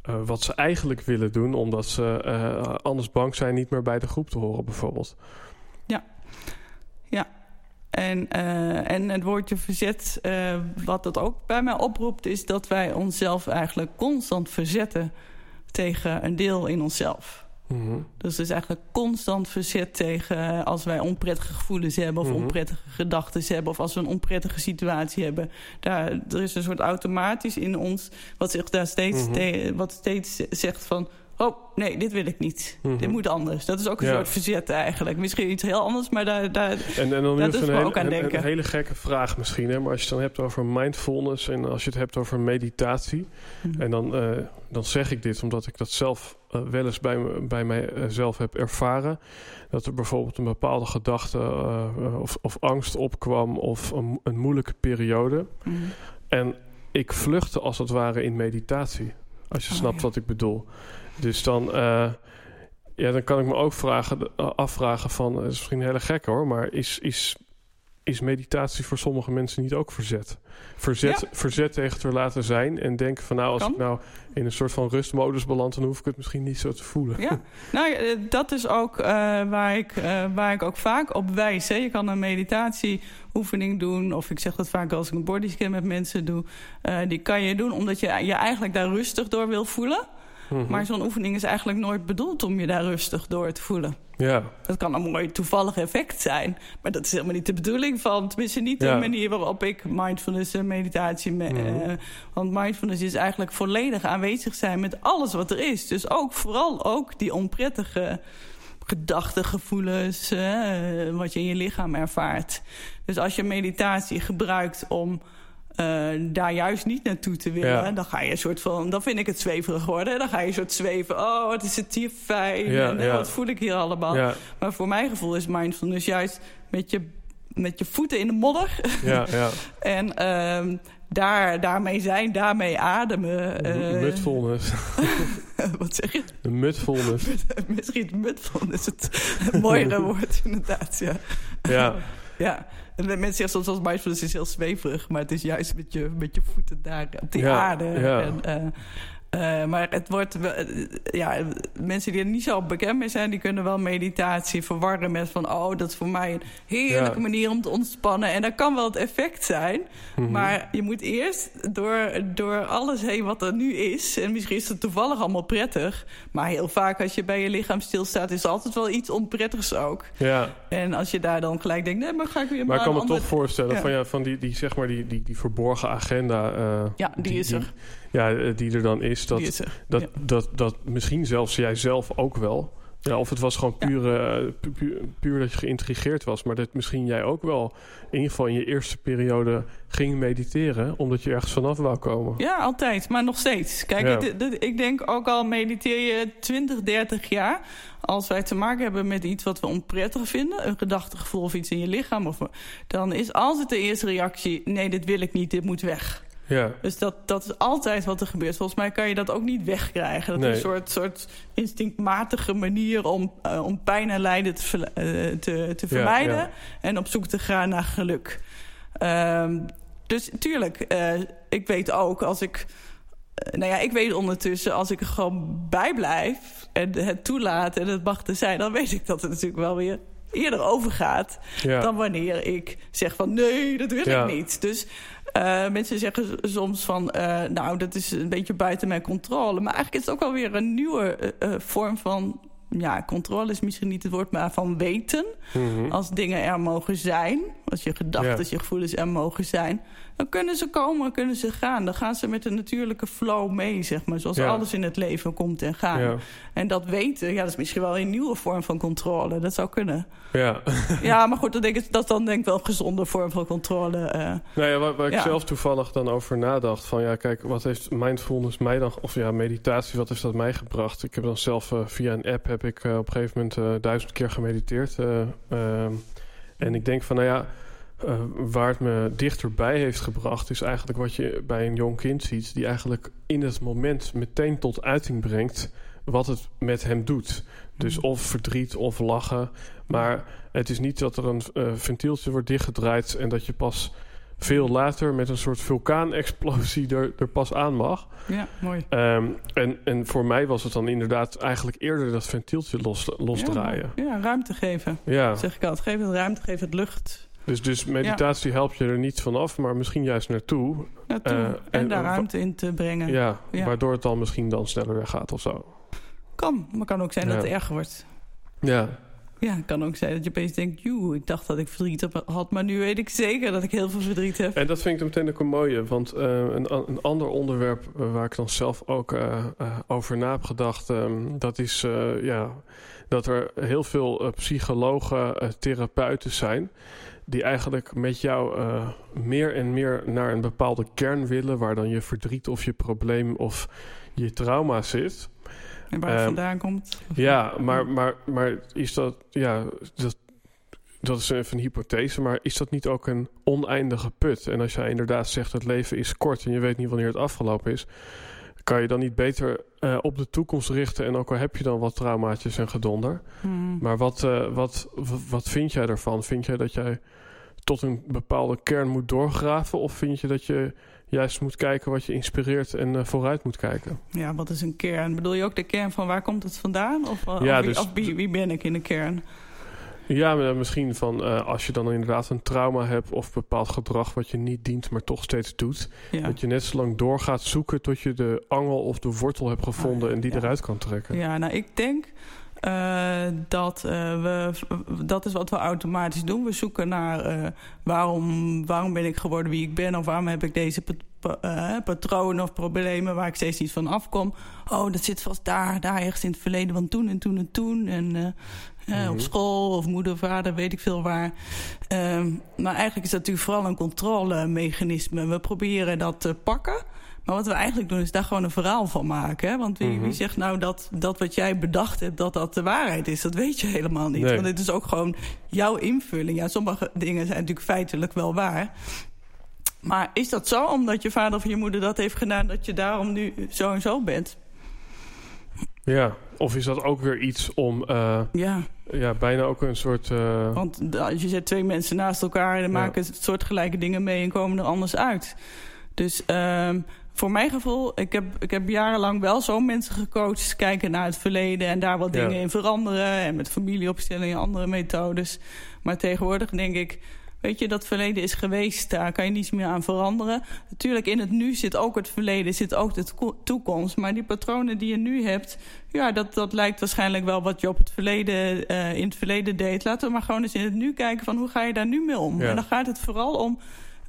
wat ze eigenlijk willen doen, omdat ze anders bang zijn niet meer bij de groep te horen, bijvoorbeeld. en, uh, en het woordje verzet, wat dat ook bij mij oproept... is dat wij onszelf eigenlijk constant verzetten tegen een deel in onszelf. Mm -hmm. Dus het is eigenlijk constant verzet tegen als wij onprettige gevoelens hebben... of Mhm. onprettige gedachten hebben... of als we een onprettige situatie hebben. Daar, er is een soort automatisch in ons wat zich daar steeds, Mhm. wat steeds zegt van... oh nee, dit wil ik niet. Mhm. Dit moet anders. Dat is ook een Ja. soort verzet eigenlijk. Misschien iets heel anders, maar daar, daar, En, en dan even we een, hele, ook aan een- denken. een hele gekke vraag misschien. Hè? Maar als je het dan hebt over mindfulness en als je het hebt over meditatie. Mhm. En dan, eh, dan zeg ik dit omdat ik dat zelf eh, wel eens bij, bij mijzelf heb ervaren. Dat er bijvoorbeeld een bepaalde gedachte eh, of, of angst opkwam of een, een moeilijke periode. Mhm. En ik vluchtte als het ware in meditatie. Als je Oh, snapt ja. wat ik bedoel. Dus dan, eh, ja, dan kan ik me ook vragen, eh, afvragen van... Het is misschien een hele gek hoor, maar is, is, is meditatie voor sommige mensen niet ook verzet? Verzet, Ja. verzet tegen te laten zijn en denken van... nou, als Kan. ik nou in een soort van rustmodus beland... dan hoef ik het misschien niet zo te voelen. Ja, nou, eh, dat is ook eh, waar, ik, eh, waar ik ook vaak op wijs. Hè. Je kan een meditatieoefening doen, of ik zeg dat vaak als ik een bodyscan met mensen doe. eh, die kan je doen omdat je je eigenlijk daar rustig door wil voelen. Mhm. Maar zo'n oefening is eigenlijk nooit bedoeld om je daar rustig door te voelen. Ja, Dat kan een mooi toevallig effect zijn. Maar dat is helemaal niet de bedoeling van. Tenminste, niet Ja. de manier waarop ik mindfulness en meditatie. Me, Mhm. eh, want mindfulness is eigenlijk volledig aanwezig zijn met alles wat er is. Dus ook vooral ook die onprettige gedachten, gevoelens, eh, wat je in je lichaam ervaart. Dus als je meditatie gebruikt om eh, daar juist niet naartoe te willen, Ja. dan ga je een soort van, dan vind ik het zweverig worden. Dan ga je een soort zweven. Oh, wat is het hier fijn? Ja, en, ja. wat voel ik hier allemaal? Maar voor mijn gevoel is mindfulness juist met je, met je voeten in de modder. ja, ja. en ehm, daar, daarmee zijn, daarmee ademen. eh, Mutfulness. wat zeg je? De mutfulness. Misschien mutfulness het, het mooiere woord, inderdaad. Ja. Ja, ja. En de mensen zeggen soms als mindfulness is heel zweverig, maar het is juist met je, met je voeten daar op die Ja, aarde. ja. En, eh, eh, maar het wordt, wel- eh, ja, mensen die er niet zo bekend mee zijn, die kunnen wel meditatie verwarren met van, oh, dat is voor mij een heerlijke Ja. manier om te ontspannen. En dat kan wel het effect zijn, Mhm. maar je moet eerst door, door alles heen wat er nu is. En misschien is het toevallig allemaal prettig, maar heel vaak als je bij je lichaam stilstaat, is altijd wel iets onprettigs ook. ja. En als je daar dan gelijk denkt, nee, maar ga ik weer Maar ik een kan me toch voorstellen Ja. van, ja, van die, die, zeg maar die, die, die verborgen agenda. eh, Ja, die is er. Ja, eh, die er dan is. Dat, is er. dat, ja. dat, dat misschien zelfs jij zelf ook wel. Ja, of het was gewoon puur, eh, pu- pu- puur dat je geïntrigeerd was. Maar dat misschien jij ook wel in ieder geval in je eerste periode ging mediteren. Omdat je ergens vanaf wou komen. Ja, altijd, maar nog steeds. Kijk, Ja. ik, ik denk ook al mediteer je 20, 30 jaar. Als wij te maken hebben met iets wat we onprettig vinden, een gedachtegevoel of iets in je lichaam, of, dan is altijd de eerste reactie: nee, dit wil ik niet, dit moet weg. Ja, Dus dat, dat is altijd wat er gebeurt. Volgens mij kan je dat ook niet wegkrijgen. Dat Nee. is een soort, soort instinctmatige manier om, eh, om pijn en lijden te, eh, te, te vermijden. ja. En op zoek te gaan naar geluk. Ehm, dus tuurlijk, eh, ik weet ook als ik... nou ja, ik weet ondertussen, als ik er gewoon bij blijf... en het toelaat en het mag te zijn... dan weet ik dat het natuurlijk wel weer eerder overgaat ja. dan wanneer ik zeg van nee, dat wil Ja. ik niet. Dus eh, mensen zeggen soms van eh, nou, dat is een beetje buiten mijn controle. Maar eigenlijk is het ook wel weer een nieuwe eh, vorm van ja, controle is misschien niet het woord, maar van weten. Mhm. Als dingen er mogen zijn, als je gedachten, Ja. je gevoelens er mogen zijn, dan kunnen ze komen, kunnen ze gaan. Dan gaan ze met een natuurlijke flow mee, zeg maar. Zoals Ja. alles in het leven komt en gaat. Ja, En dat weten, ja, dat is misschien wel een nieuwe vorm van controle. Dat zou kunnen. ja. Ja, maar goed, dat, denk ik, dat is dan denk ik wel een gezonde vorm van controle. eh. Nou ja, waar, waar ik zelf toevallig dan over nadacht. Van ja, kijk, wat heeft mindfulness mij dan... Of ja, meditatie, wat heeft dat mij gebracht? Ik heb dan zelf eh, via een app heb ik eh, op een gegeven moment duizend keer gemediteerd. eh, ehm, en ik denk van, nou ja... eh, waar het me dichterbij heeft gebracht... is eigenlijk wat je bij een jong kind ziet... die eigenlijk in het moment meteen tot uiting brengt... wat het met hem doet. Dus of verdriet of lachen. Maar het is niet dat er een eh, ventieltje wordt dichtgedraaid... en dat je pas veel later met een soort vulkaanexplosie er, er pas aan mag. Ja, mooi. Ehm, en, en voor mij was het dan inderdaad eigenlijk eerder dat ventieltje los, losdraaien. Ja, ja, ruimte geven. Ja, Zeg ik altijd. Geef het ruimte, geef het lucht. Dus, dus meditatie helpt je er niet vanaf, maar misschien juist naartoe. Naartoe. Eh, en, en daar ruimte in te brengen. Ja, Ja. waardoor het dan misschien dan sneller weggaat of zo. Kan, maar kan ook zijn dat Ja. het erger wordt. Ja, Ja, het kan ook zijn dat je opeens denkt... joe, ik dacht dat ik verdriet had... maar nu weet ik zeker dat ik heel veel verdriet heb. En dat vind ik meteen ook een mooie. Want uh, een, een, ander onderwerp waar ik dan zelf ook uh, over na heb gedacht... Um, dat is ja, dat er heel veel psychologen, therapeuten zijn... die eigenlijk met jou meer en meer naar een bepaalde kern willen... waar dan je verdriet of je probleem of je trauma zit... En waar het um, vandaan komt? Ja, maar, maar, maar is dat... Ja, dat, dat is even een hypothese, maar is dat niet ook een oneindige put? En als jij inderdaad zegt het leven is kort en je weet niet wanneer het afgelopen is, kan je dan niet beter uh, op de toekomst richten? En ook al heb je dan wat traumaatjes en gedonder. Hmm. Maar wat, uh, wat, wat vind jij ervan? Vind jij dat jij tot een bepaalde kern moet doorgraven? Of vind je dat je juist moet kijken wat je inspireert en uh, vooruit moet kijken. Ja, wat is een kern? Bedoel je ook de kern van waar komt het vandaan? Of, ja, of, dus, of wie, wie, ben ik in de kern? Ja, misschien van uh, als je dan inderdaad een trauma hebt of bepaald gedrag wat je niet dient, maar toch steeds doet. Ja. Dat je net zo lang doorgaat zoeken tot je de angel of de wortel hebt gevonden ah, en die ja. eruit kan trekken. Ja, nou ik denk uh, dat, uh, we, dat is wat we automatisch doen. We zoeken naar uh, waarom, waarom ben ik geworden wie ik ben... of waarom heb ik deze patronen of problemen waar ik steeds niet van afkom. Oh, dat zit vast daar, daar ergens in het verleden van toen en toen en toen. En mm -hmm. op school of moeder, vader, weet ik veel waar. Ehm, maar eigenlijk is dat natuurlijk vooral een controlemechanisme. We proberen dat te pakken... Maar wat we eigenlijk doen is daar gewoon een verhaal van maken. Hè? Want wie, mm -hmm. wie zegt nou dat, dat wat jij bedacht hebt, dat dat de waarheid is? Dat weet je helemaal niet. Nee. Want het is ook gewoon jouw invulling. Ja, sommige dingen zijn natuurlijk feitelijk wel waar. Maar is dat zo, omdat je vader of je moeder dat heeft gedaan... dat je daarom nu zo en zo bent? Ja, of is dat ook weer iets om... Uh, ja. ja, bijna ook een soort... Uh... Want als je zet twee mensen naast elkaar... dan ja. maken ze soortgelijke dingen mee en komen er anders uit. Dus... Uh, voor mijn gevoel, ik heb, ik heb jarenlang wel zo mensen gecoacht... kijken naar het verleden en daar wat dingen in veranderen... en met familieopstellingen en andere methodes. Maar tegenwoordig denk ik... Weet je, dat verleden is geweest, daar kan je niets meer aan veranderen. Natuurlijk, in het nu zit ook het verleden, zit ook de toekomst. Maar die patronen die je nu hebt, ja, dat, dat lijkt waarschijnlijk wel wat je op het verleden, uh, in het verleden deed. Laten we maar gewoon eens in het nu kijken van hoe ga je daar nu mee om. Ja. En dan gaat het vooral om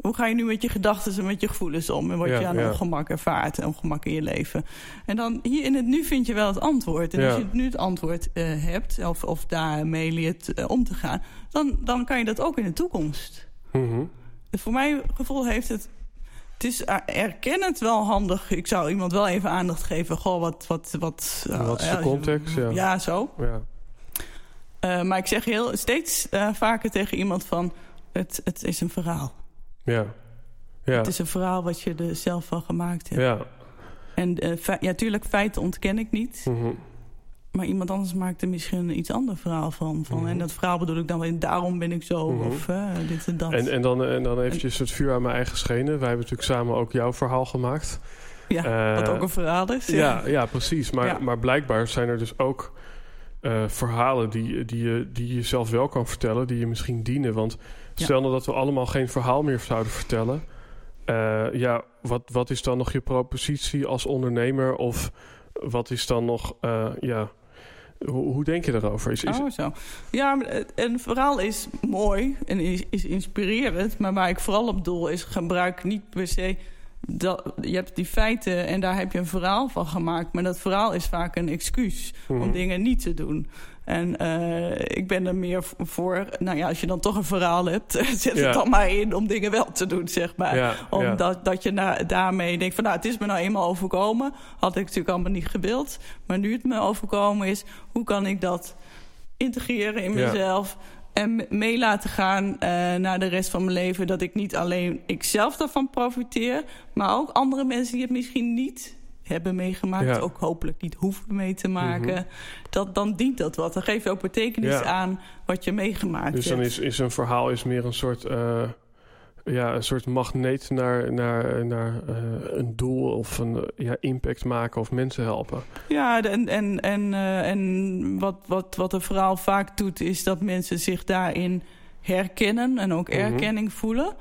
hoe ga je nu met je gedachten en met je gevoelens om? En wat ja, je aan ja. ongemak ervaart en ongemak in je leven. En dan hier in het nu vind je wel het antwoord. En ja. als je nu het antwoord uh, hebt, of, of daarmee leert uh, om te gaan... Dan, dan kan je dat ook in de toekomst. Mm -hmm. Voor mijn gevoel heeft het... Het is uh, erkennend wel handig. Ik zou iemand wel even aandacht geven. Goh, wat... Wat, wat, wat is de context? Ja, ja zo. Ja. maar ik zeg heel, steeds vaker tegen iemand van... Het, het is een verhaal. Ja. ja. Het is een verhaal wat je er zelf van gemaakt hebt. Ja. En uh, ja, tuurlijk, feiten ontken ik niet. Mm -hmm. Maar iemand anders maakt er misschien een iets ander verhaal van. van. Mm -hmm. En dat verhaal bedoel ik dan wel, daarom ben ik zo, mm -hmm. of uh, dit en dat. En, en, dan, en dan eventjes het vuur aan mijn eigen schenen. Wij hebben natuurlijk samen ook jouw verhaal gemaakt. Ja, uh, wat ook een verhaal is. Ja, ja, ja precies. Maar, ja. maar blijkbaar zijn er dus ook uh, verhalen die, die, je, die je zelf wel kan vertellen... die je misschien dienen, want... Stel nou dat we allemaal geen verhaal meer zouden vertellen. Uh, ja, wat, wat is dan nog je propositie als ondernemer? Of wat is dan nog, uh, ja... Hoe, hoe, denk je daarover? Is, is... Oh, zo. Ja, een verhaal is mooi en is, is inspirerend. Maar waar ik vooral op doel is, gebruik niet per se... Dat, je hebt die feiten en daar heb je een verhaal van gemaakt. Maar dat verhaal is vaak een excuus mm. om dingen niet te doen. En uh, ik ben er meer voor, nou ja, als je dan toch een verhaal hebt, zet ja. het dan maar in om dingen wel te doen, zeg maar. Ja, Omdat ja. dat je na, daarmee denkt van, nou, het is me nou eenmaal overkomen. Had ik natuurlijk allemaal niet gewild. Maar nu het me overkomen is, hoe kan ik dat integreren in mezelf? En mee laten gaan uh, naar de rest van mijn leven. Dat ik niet alleen ikzelf daarvan profiteer, maar ook andere mensen die het misschien niet hebben meegemaakt, ja. ook hopelijk niet hoeven mee te maken, mm -hmm. dat, dan dient dat wat. Dan geef je ook betekenis ja. aan wat je meegemaakt dus hebt. Dus dan is, is een verhaal is meer een soort, uh, ja, een soort magneet naar, naar, naar uh, een doel of een ja, impact maken of mensen helpen. Ja, en, en, en, uh, en wat, wat, wat een verhaal vaak doet, is dat mensen zich daarin herkennen en ook erkenning mm -hmm. voelen.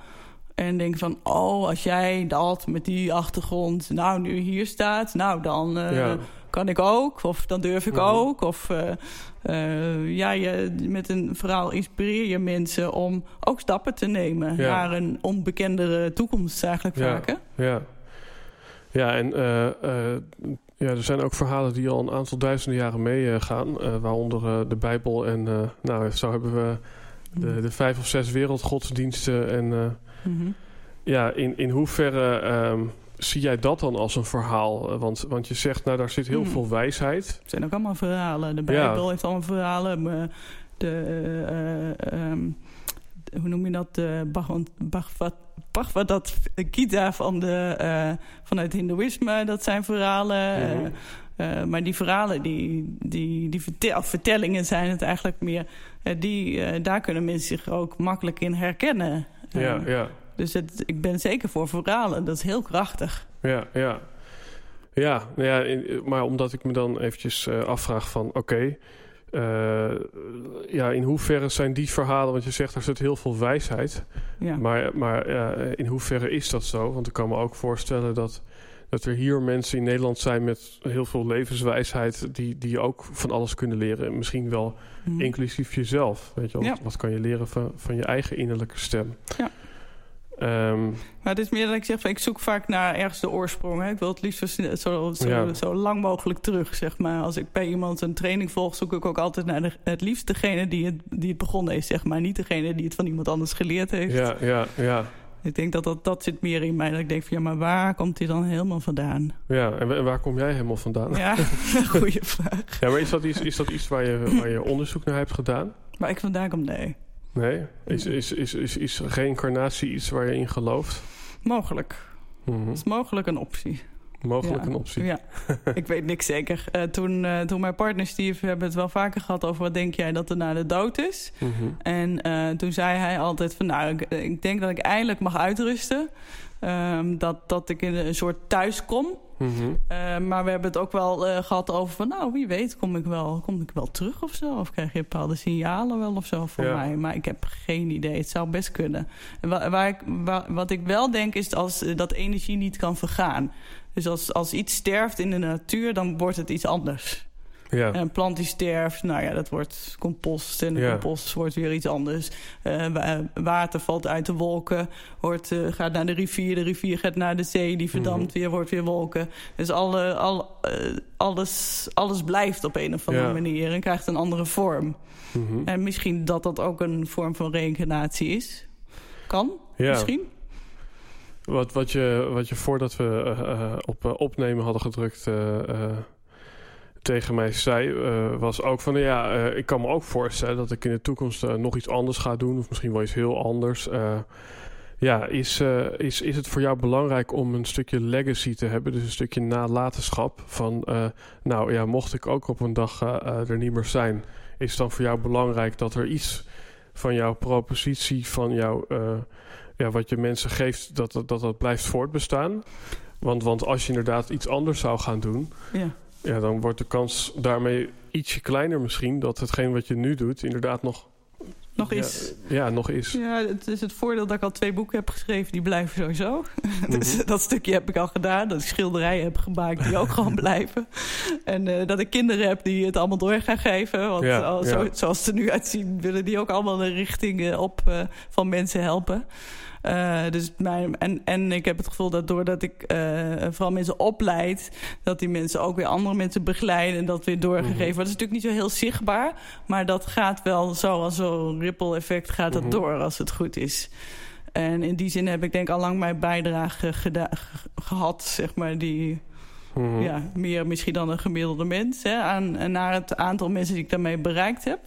En denk van, oh, als jij dat met die achtergrond nou nu hier staat... nou dan uh, ja. Kan ik ook. Of dan durf ik Mhm. ook. Of eh, eh, ja, je, met een verhaal inspireer je mensen om ook stappen te nemen Ja. naar een onbekendere toekomst eigenlijk Ja. vaak. Hè? Ja, ja en eh, ja, er zijn ook verhalen die al een aantal duizenden jaren meegaan. waaronder de Bijbel en nou, zo hebben we de, de vijf of zes wereldgodsdiensten. En Mhm. ja, in, in hoeverre ehm, zie jij dat dan als een verhaal? Eh, Want, want je zegt, nou, daar zit heel Hmm. veel wijsheid. Het zijn ook allemaal verhalen. De Ja. Bijbel heeft allemaal verhalen. De, eh, eh, ehm, de- hoe noem je dat? De Bhagavad, Bhagavad, Bhagavad Gita van de, vanuit Hindoeïsme. Dat zijn verhalen. Maar die verhalen, die, die, die vertel, vertellingen zijn het eigenlijk meer. die, daar kunnen mensen zich ook makkelijk in herkennen. Ja, ja, Dus het, ik ben zeker voor verhalen. Dat is heel krachtig. ja, ja. Ja, nou ja in- maar omdat ik me dan eventjes eh, afvraag van... oké, eh, ja, in hoeverre zijn die verhalen... want je zegt, er zit heel veel wijsheid... Ja. Maar, maar eh, in hoeverre is dat zo? Want ik kan me ook voorstellen dat, dat er hier mensen in Nederland zijn met heel veel levenswijsheid, die, die ook van alles kunnen leren. Misschien wel Mhm. inclusief jezelf. Weet je? Ja. Wat, wat kan je leren van, van je eigen innerlijke stem? Ja. Ehm, Maar het is meer dat ik zeg, van, ik zoek vaak naar ergens de oorsprong. Hè. Ik wil het liefst zo, zo, zo, Ja. zo lang mogelijk terug, zeg maar. Als ik bij iemand een training volg, zoek ik ook altijd naar de, het liefst degene die het, die het begonnen is, zeg maar. Niet degene die het van iemand anders geleerd heeft. ja, ja, ja. Ik denk dat, dat dat zit meer in mij. Dat ik denk van, ja, maar waar komt die dan helemaal vandaan? ja. En, wa- en waar kom jij helemaal vandaan? Ja, goede vraag. Ja, maar is dat iets, is dat iets waar, je, waar je onderzoek naar hebt gedaan? Waar ik vandaan kom, nee. Nee? Is, is, is, is, is reïncarnatie iets waar je in gelooft? Mogelijk. Dat is mogelijk een optie. Mogelijk Ja. een optie. Ja, ik weet niks zeker. Eh, toen, eh, toen mijn partner Steve, hebben het wel vaker gehad over wat denk jij dat er na de dood is. Mhm. En eh, toen zei hij altijd van nou, ik, ik denk dat ik eindelijk mag uitrusten. Ehm, dat, dat ik in een soort thuis kom. Mhm. Eh, maar we hebben het ook wel eh, gehad over van nou, wie weet kom ik, wel, kom ik wel terug of zo. Of krijg je bepaalde signalen wel of zo voor Ja. mij. Maar ik heb geen idee. Het zou best kunnen. En wa- waar ik, wa- wat ik wel denk is als, eh, dat energie niet kan vergaan. Dus als, als iets sterft in de natuur, dan wordt het iets anders. Ja. En een plant die sterft, nou ja, dat wordt compost. En de Ja. compost wordt weer iets anders. Eh, wa- water valt uit de wolken, wordt, eh, gaat naar de rivier. De rivier gaat naar de zee, die verdampt Mhm. weer, wordt weer wolken. Dus alle, al, eh, alles, alles blijft op een of andere Ja. manier en krijgt een andere vorm. Mhm. En misschien dat dat ook een vorm van reïncarnatie is. Kan, Ja. misschien. Wat, wat, je, wat je voordat we op opnemen hadden gedrukt tegen mij zei, eh, was ook van ja, eh, ik kan me ook voorstellen dat ik in de toekomst eh, nog iets anders ga doen, of misschien wel iets heel anders. Ja, is, is, is het voor jou belangrijk om een stukje legacy te hebben, dus een stukje nalatenschap van, nou ja, mocht ik ook op een dag er niet meer zijn, is het dan voor jou belangrijk dat er iets van jouw propositie, van jouw ja, wat je mensen geeft, dat dat, dat, dat blijft voortbestaan. Want, want als je inderdaad iets anders zou gaan doen, Ja. Ja, dan wordt de kans daarmee ietsje kleiner misschien dat hetgeen wat je nu doet inderdaad nog, Nog is. Ja, nog is. Ja, het is het voordeel dat ik al twee boeken heb geschreven. Die blijven sowieso. dus Mhm. dat stukje heb ik al gedaan. Dat ik schilderijen heb gemaakt die ook gewoon blijven. En eh, dat ik kinderen heb die het allemaal door gaan geven. Want Ja, al- zo- ja. zoals ze er nu uitzien... willen die ook allemaal de richting eh, op eh, van mensen helpen. Eh, dus mijn, en, en ik heb het gevoel dat doordat ik eh, vooral mensen opleid... dat die mensen ook weer andere mensen begeleiden... en dat weer doorgegeven Mhm. wordt. Dat is natuurlijk niet zo heel zichtbaar... maar dat gaat wel zo als zo'n ripple effect gaat dat Mhm. door als het goed is. En in die zin heb ik denk al lang mijn bijdrage gehad, zeg maar, die Mhm. ja, meer misschien dan een gemiddelde mens, hè, aan, naar het aantal mensen die ik daarmee bereikt heb.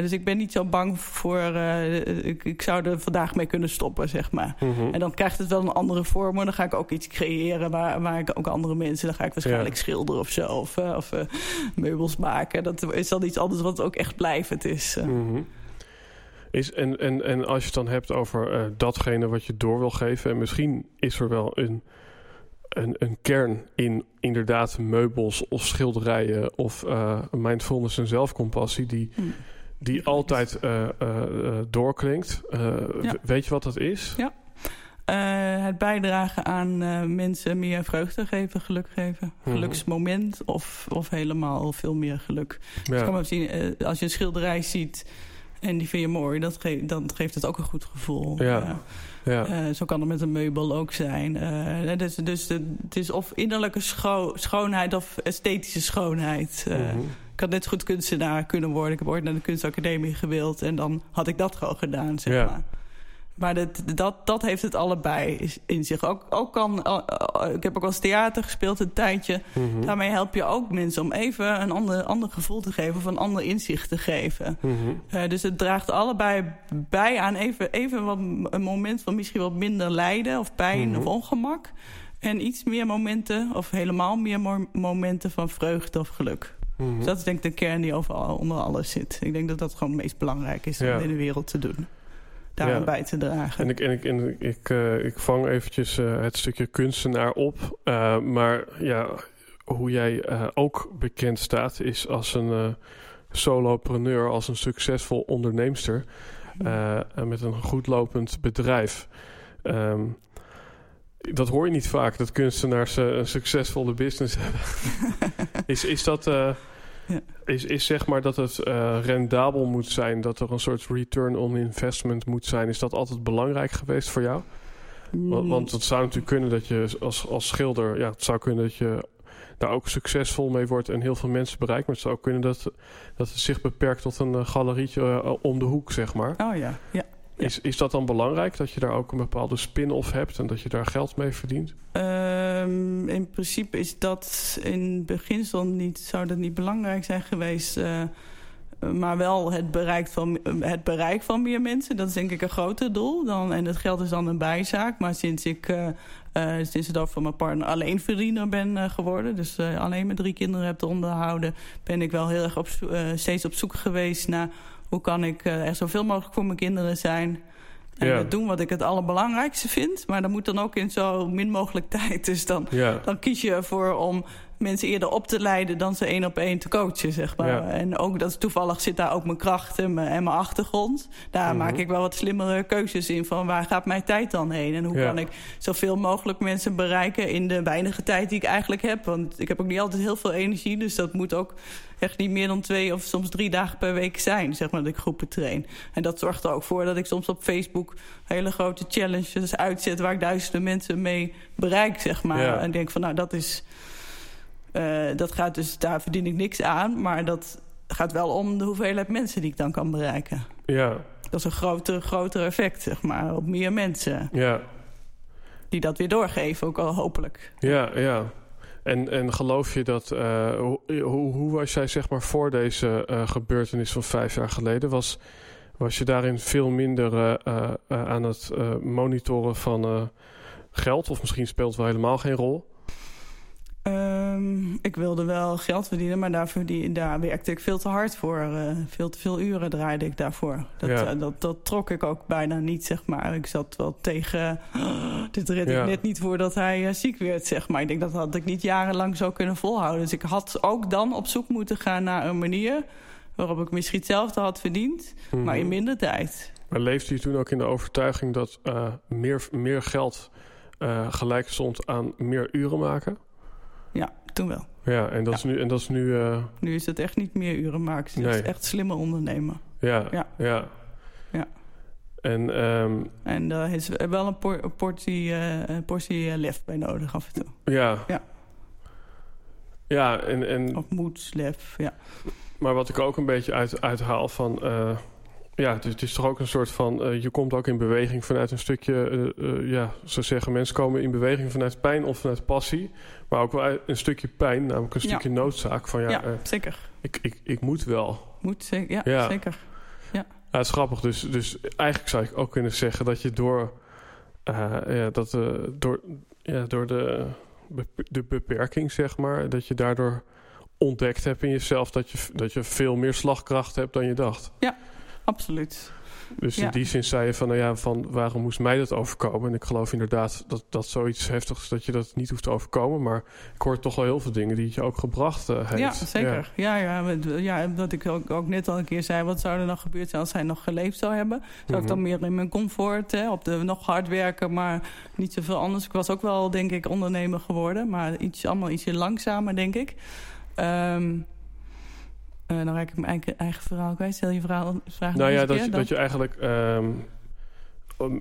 Dus ik ben niet zo bang voor, eh, ik, ik zou er vandaag mee kunnen stoppen, zeg maar. Mhm. En dan krijgt het wel een andere vorm. maar Dan ga ik ook iets creëren waar, waar ik ook andere mensen... dan ga ik waarschijnlijk Ja. schilderen of zo. Of, eh, of eh, meubels maken. Dat is dan iets anders wat ook echt blijvend is. Mhm. Is, en, en, en als je het dan hebt over datgene wat je door wil geven, en misschien is er wel een, een, een kern in inderdaad meubels of schilderijen of eh, mindfulness en zelfcompassie die, Hm. Die altijd eh, eh, eh, doorklinkt. Ja. Weet je wat dat is? Ja. Het bijdragen aan mensen meer vreugde geven, geluk geven. Mhm. Geluksmoment of, of helemaal veel meer geluk. Dus kan maar zien, als je een schilderij ziet en die vind je mooi, dat geeft, dan geeft het ook een goed gevoel. Ja. ja. zo kan het met een meubel ook zijn. dus dus het is of innerlijke schoonheid of esthetische schoonheid. Mhm. Ik had net goed kunstenaar kunnen worden. Ik heb ooit naar de kunstacademie gewild. En dan had ik dat gewoon gedaan, zeg maar. Maar dat, dat, dat heeft het allebei in zich. Ook, ook kan, eh, eh, ik heb ook als theater gespeeld een tijdje. Mhm. Daarmee help je ook mensen om even een ander, ander gevoel te geven... of een ander inzicht te geven. Mhm. Eh, dus het draagt allebei bij aan even, even wat, een moment van misschien wat minder lijden... of pijn mhm. of ongemak. En iets meer momenten, of helemaal meer momenten van vreugde of geluk. Dus dat is denk ik de kern die overal, onder alles zit. Ik denk dat dat gewoon het meest belangrijk is om in de wereld te doen. Daar bij te dragen. En ik, en ik, en ik, uh, ik vang eventjes uh, het stukje kunstenaar op. Uh, maar ja, hoe jij ook bekend staat is als een solopreneur, als een succesvol onderneemster. met een goedlopend bedrijf. Um, dat hoor je niet vaak, dat kunstenaars uh, een succesvolle business hebben. is, is dat... Uh, ja. Is, is zeg maar dat het uh, rendabel moet zijn, dat er een soort return on investment moet zijn. Is dat altijd belangrijk geweest voor jou? Want, want het zou natuurlijk kunnen dat je als, als schilder, ja, het zou kunnen dat je daar ook succesvol mee wordt en heel veel mensen bereikt. Maar het zou ook kunnen dat, dat het zich beperkt tot een galerietje om de hoek, zeg maar. Oh ja, ja. Is, is dat dan belangrijk dat je daar ook een bepaalde spin-off hebt en dat je daar geld mee verdient? Um, in principe is dat in beginsel niet, zou dat niet belangrijk zijn geweest. Uh, maar wel het bereik, van, het bereik van meer mensen. Dat is denk ik een groter doel. Dan, en het geld is dan een bijzaak. Maar sinds ik uh, uh, sinds het ook van mijn partner alleen verdiener ben geworden... dus alleen mijn drie kinderen heb te onderhouden... ben ik wel heel erg op, steeds op zoek geweest naar hoe kan ik uh, er zoveel mogelijk voor mijn kinderen zijn... En doen wat ik het allerbelangrijkste vind. Maar dat moet dan ook in zo min mogelijk tijd. Dus dan, dan kies je ervoor om mensen eerder op te leiden... dan ze één op één te coachen, zeg maar. En ook dat toevallig zit daar ook mijn kracht en mijn, en mijn achtergrond. Daar mhm. maak ik wel wat slimmere keuzes in... van waar gaat mijn tijd dan heen? En hoe kan ik zoveel mogelijk mensen bereiken... in de weinige tijd die ik eigenlijk heb? Want ik heb ook niet altijd heel veel energie... dus dat moet ook echt niet meer dan twee of soms drie dagen per week zijn, zeg maar, dat ik groepen train. En dat zorgt er ook voor dat ik soms op Facebook hele grote challenges uitzet waar ik duizenden mensen mee bereik, zeg maar. En denk van, nou, dat is, uh, dat gaat dus, daar verdien ik niks aan, maar dat gaat wel om de hoeveelheid mensen die ik dan kan bereiken. Ja. Dat is een groter, groter effect, zeg maar, op meer mensen. Ja. Die dat weer doorgeven, ook al hopelijk. Ja, ja. En, en geloof je dat, uh, hoe, hoe, was jij zeg maar voor deze uh, gebeurtenis van vijf jaar geleden? Was, was je daarin veel minder uh, aan het monitoren van geld? Of misschien speelt het wel helemaal geen rol? Um, ik wilde wel geld verdienen, maar daar, verdien, daar werkte ik veel te hard voor. Uh, veel te veel uren draaide ik daarvoor. Dat, ja. uh, dat, dat, trok ik ook bijna niet, zeg maar. Ik zat wel tegen... Oh, dit red ja. ik net niet voordat hij uh, ziek werd, zeg maar. Ik denk dat had ik niet jarenlang zo kunnen volhouden. Dus ik had ook dan op zoek moeten gaan naar een manier... waarop ik misschien hetzelfde had verdiend, mm -hmm. maar in minder tijd. Maar leefde je toen ook in de overtuiging dat meer, meer geld gelijk stond aan meer uren maken? Ja, toen wel. Ja, en dat is nu... En dat is nu, uh... nu is het echt niet meer uren maken. Het is echt slimme ondernemen. Ja, ja. ja. ja. En, um... en daar is wel een, por een portie, uh, een portie uh, lef bij nodig af en toe. Ja. Ja. Ja, en... en... Of moed, lef, ja. Maar wat ik ook een beetje uit, uithaal van... Ja, het is, het is, toch ook een soort van... Uh, je komt ook in beweging vanuit een stukje... Uh, uh, ja, ze zeggen mensen komen in beweging vanuit pijn of vanuit passie. Maar ook wel een stukje pijn, namelijk een stukje noodzaak. Van, ja, ja zeker. Ik, ik, ik moet wel. Moet, zeker, ja, ja. zeker. Ja. ja, het is grappig. Dus, dus eigenlijk zou ik ook kunnen zeggen dat je door... ja, dat, door, ja, door de, de beperking, zeg maar... dat je daardoor ontdekt hebt in jezelf... dat je, dat je veel meer slagkracht hebt dan je dacht. Ja, absoluut. Dus in Ja. die zin zei je van, nou ja, van waarom moest mij dat overkomen? En ik geloof inderdaad dat, dat zoiets heftigs, dat je dat niet hoeft te overkomen. Maar ik hoor toch wel heel veel dingen die het je ook gebracht eh, heeft. Ja, zeker. Ja, ja, met- ja, wat ik ook, ook net al een keer zei, wat zou er nog gebeurd zijn als hij nog geleefd zou hebben? Zou ik dan Mhm. meer in mijn comfort, hè, op de nog hard werken, maar niet zoveel anders. Ik was ook wel, denk ik, ondernemer geworden, maar iets, allemaal ietsje langzamer, denk ik. Ehm eh, dan raak ik mijn eigen, eigen verhaal kwijt. Stel je verhaal, vraag Nou ja, dat keer, je, dan- dat je eigenlijk ehm,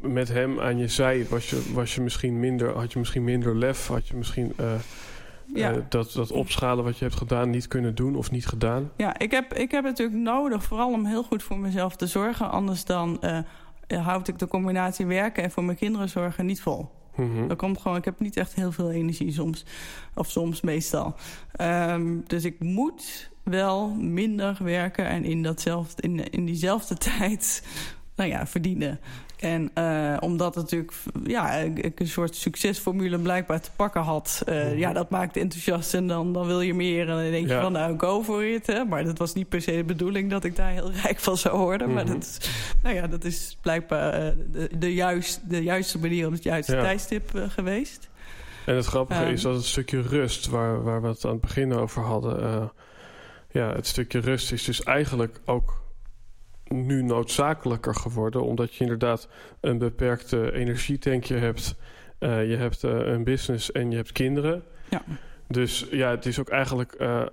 met hem aan je zij was je, was je misschien minder, had je misschien minder lef, had je misschien eh, Ja. eh, dat, dat opschalen wat je hebt gedaan niet kunnen doen of niet gedaan. Ja, ik heb, ik heb het natuurlijk nodig, vooral om heel goed voor mezelf te zorgen. Anders dan houd ik de combinatie werken en voor mijn kinderen zorgen niet vol. Mhm. Dat komt gewoon, ik heb niet echt heel veel energie soms. Of soms meestal. Ehm, dus ik moet wel minder werken en in, datzelfde, in, in diezelfde tijd nou ja, verdienen. En eh, omdat het natuurlijk ja, ik een soort succesformule blijkbaar te pakken had. eh, Mhm. Ja, dat maakt enthousiast en dan, dan wil je meer. En dan denk je Ja. van nou, go for it. Hè? Maar dat was niet per se de bedoeling dat ik daar heel rijk van zou worden. Maar Mhm. dat is, nou ja, dat is blijkbaar eh, de, de, juist, de juiste manier op het juiste Ja. tijdstip geweest. En het grappige Ehm. is dat het stukje rust, waar, waar we het aan het begin over hadden. Ja, het stukje rust is dus eigenlijk ook nu noodzakelijker geworden. Omdat je inderdaad een beperkte energietankje hebt. Eh, je hebt eh, een business en je hebt kinderen. Ja. Dus ja, het is ook eigenlijk eh,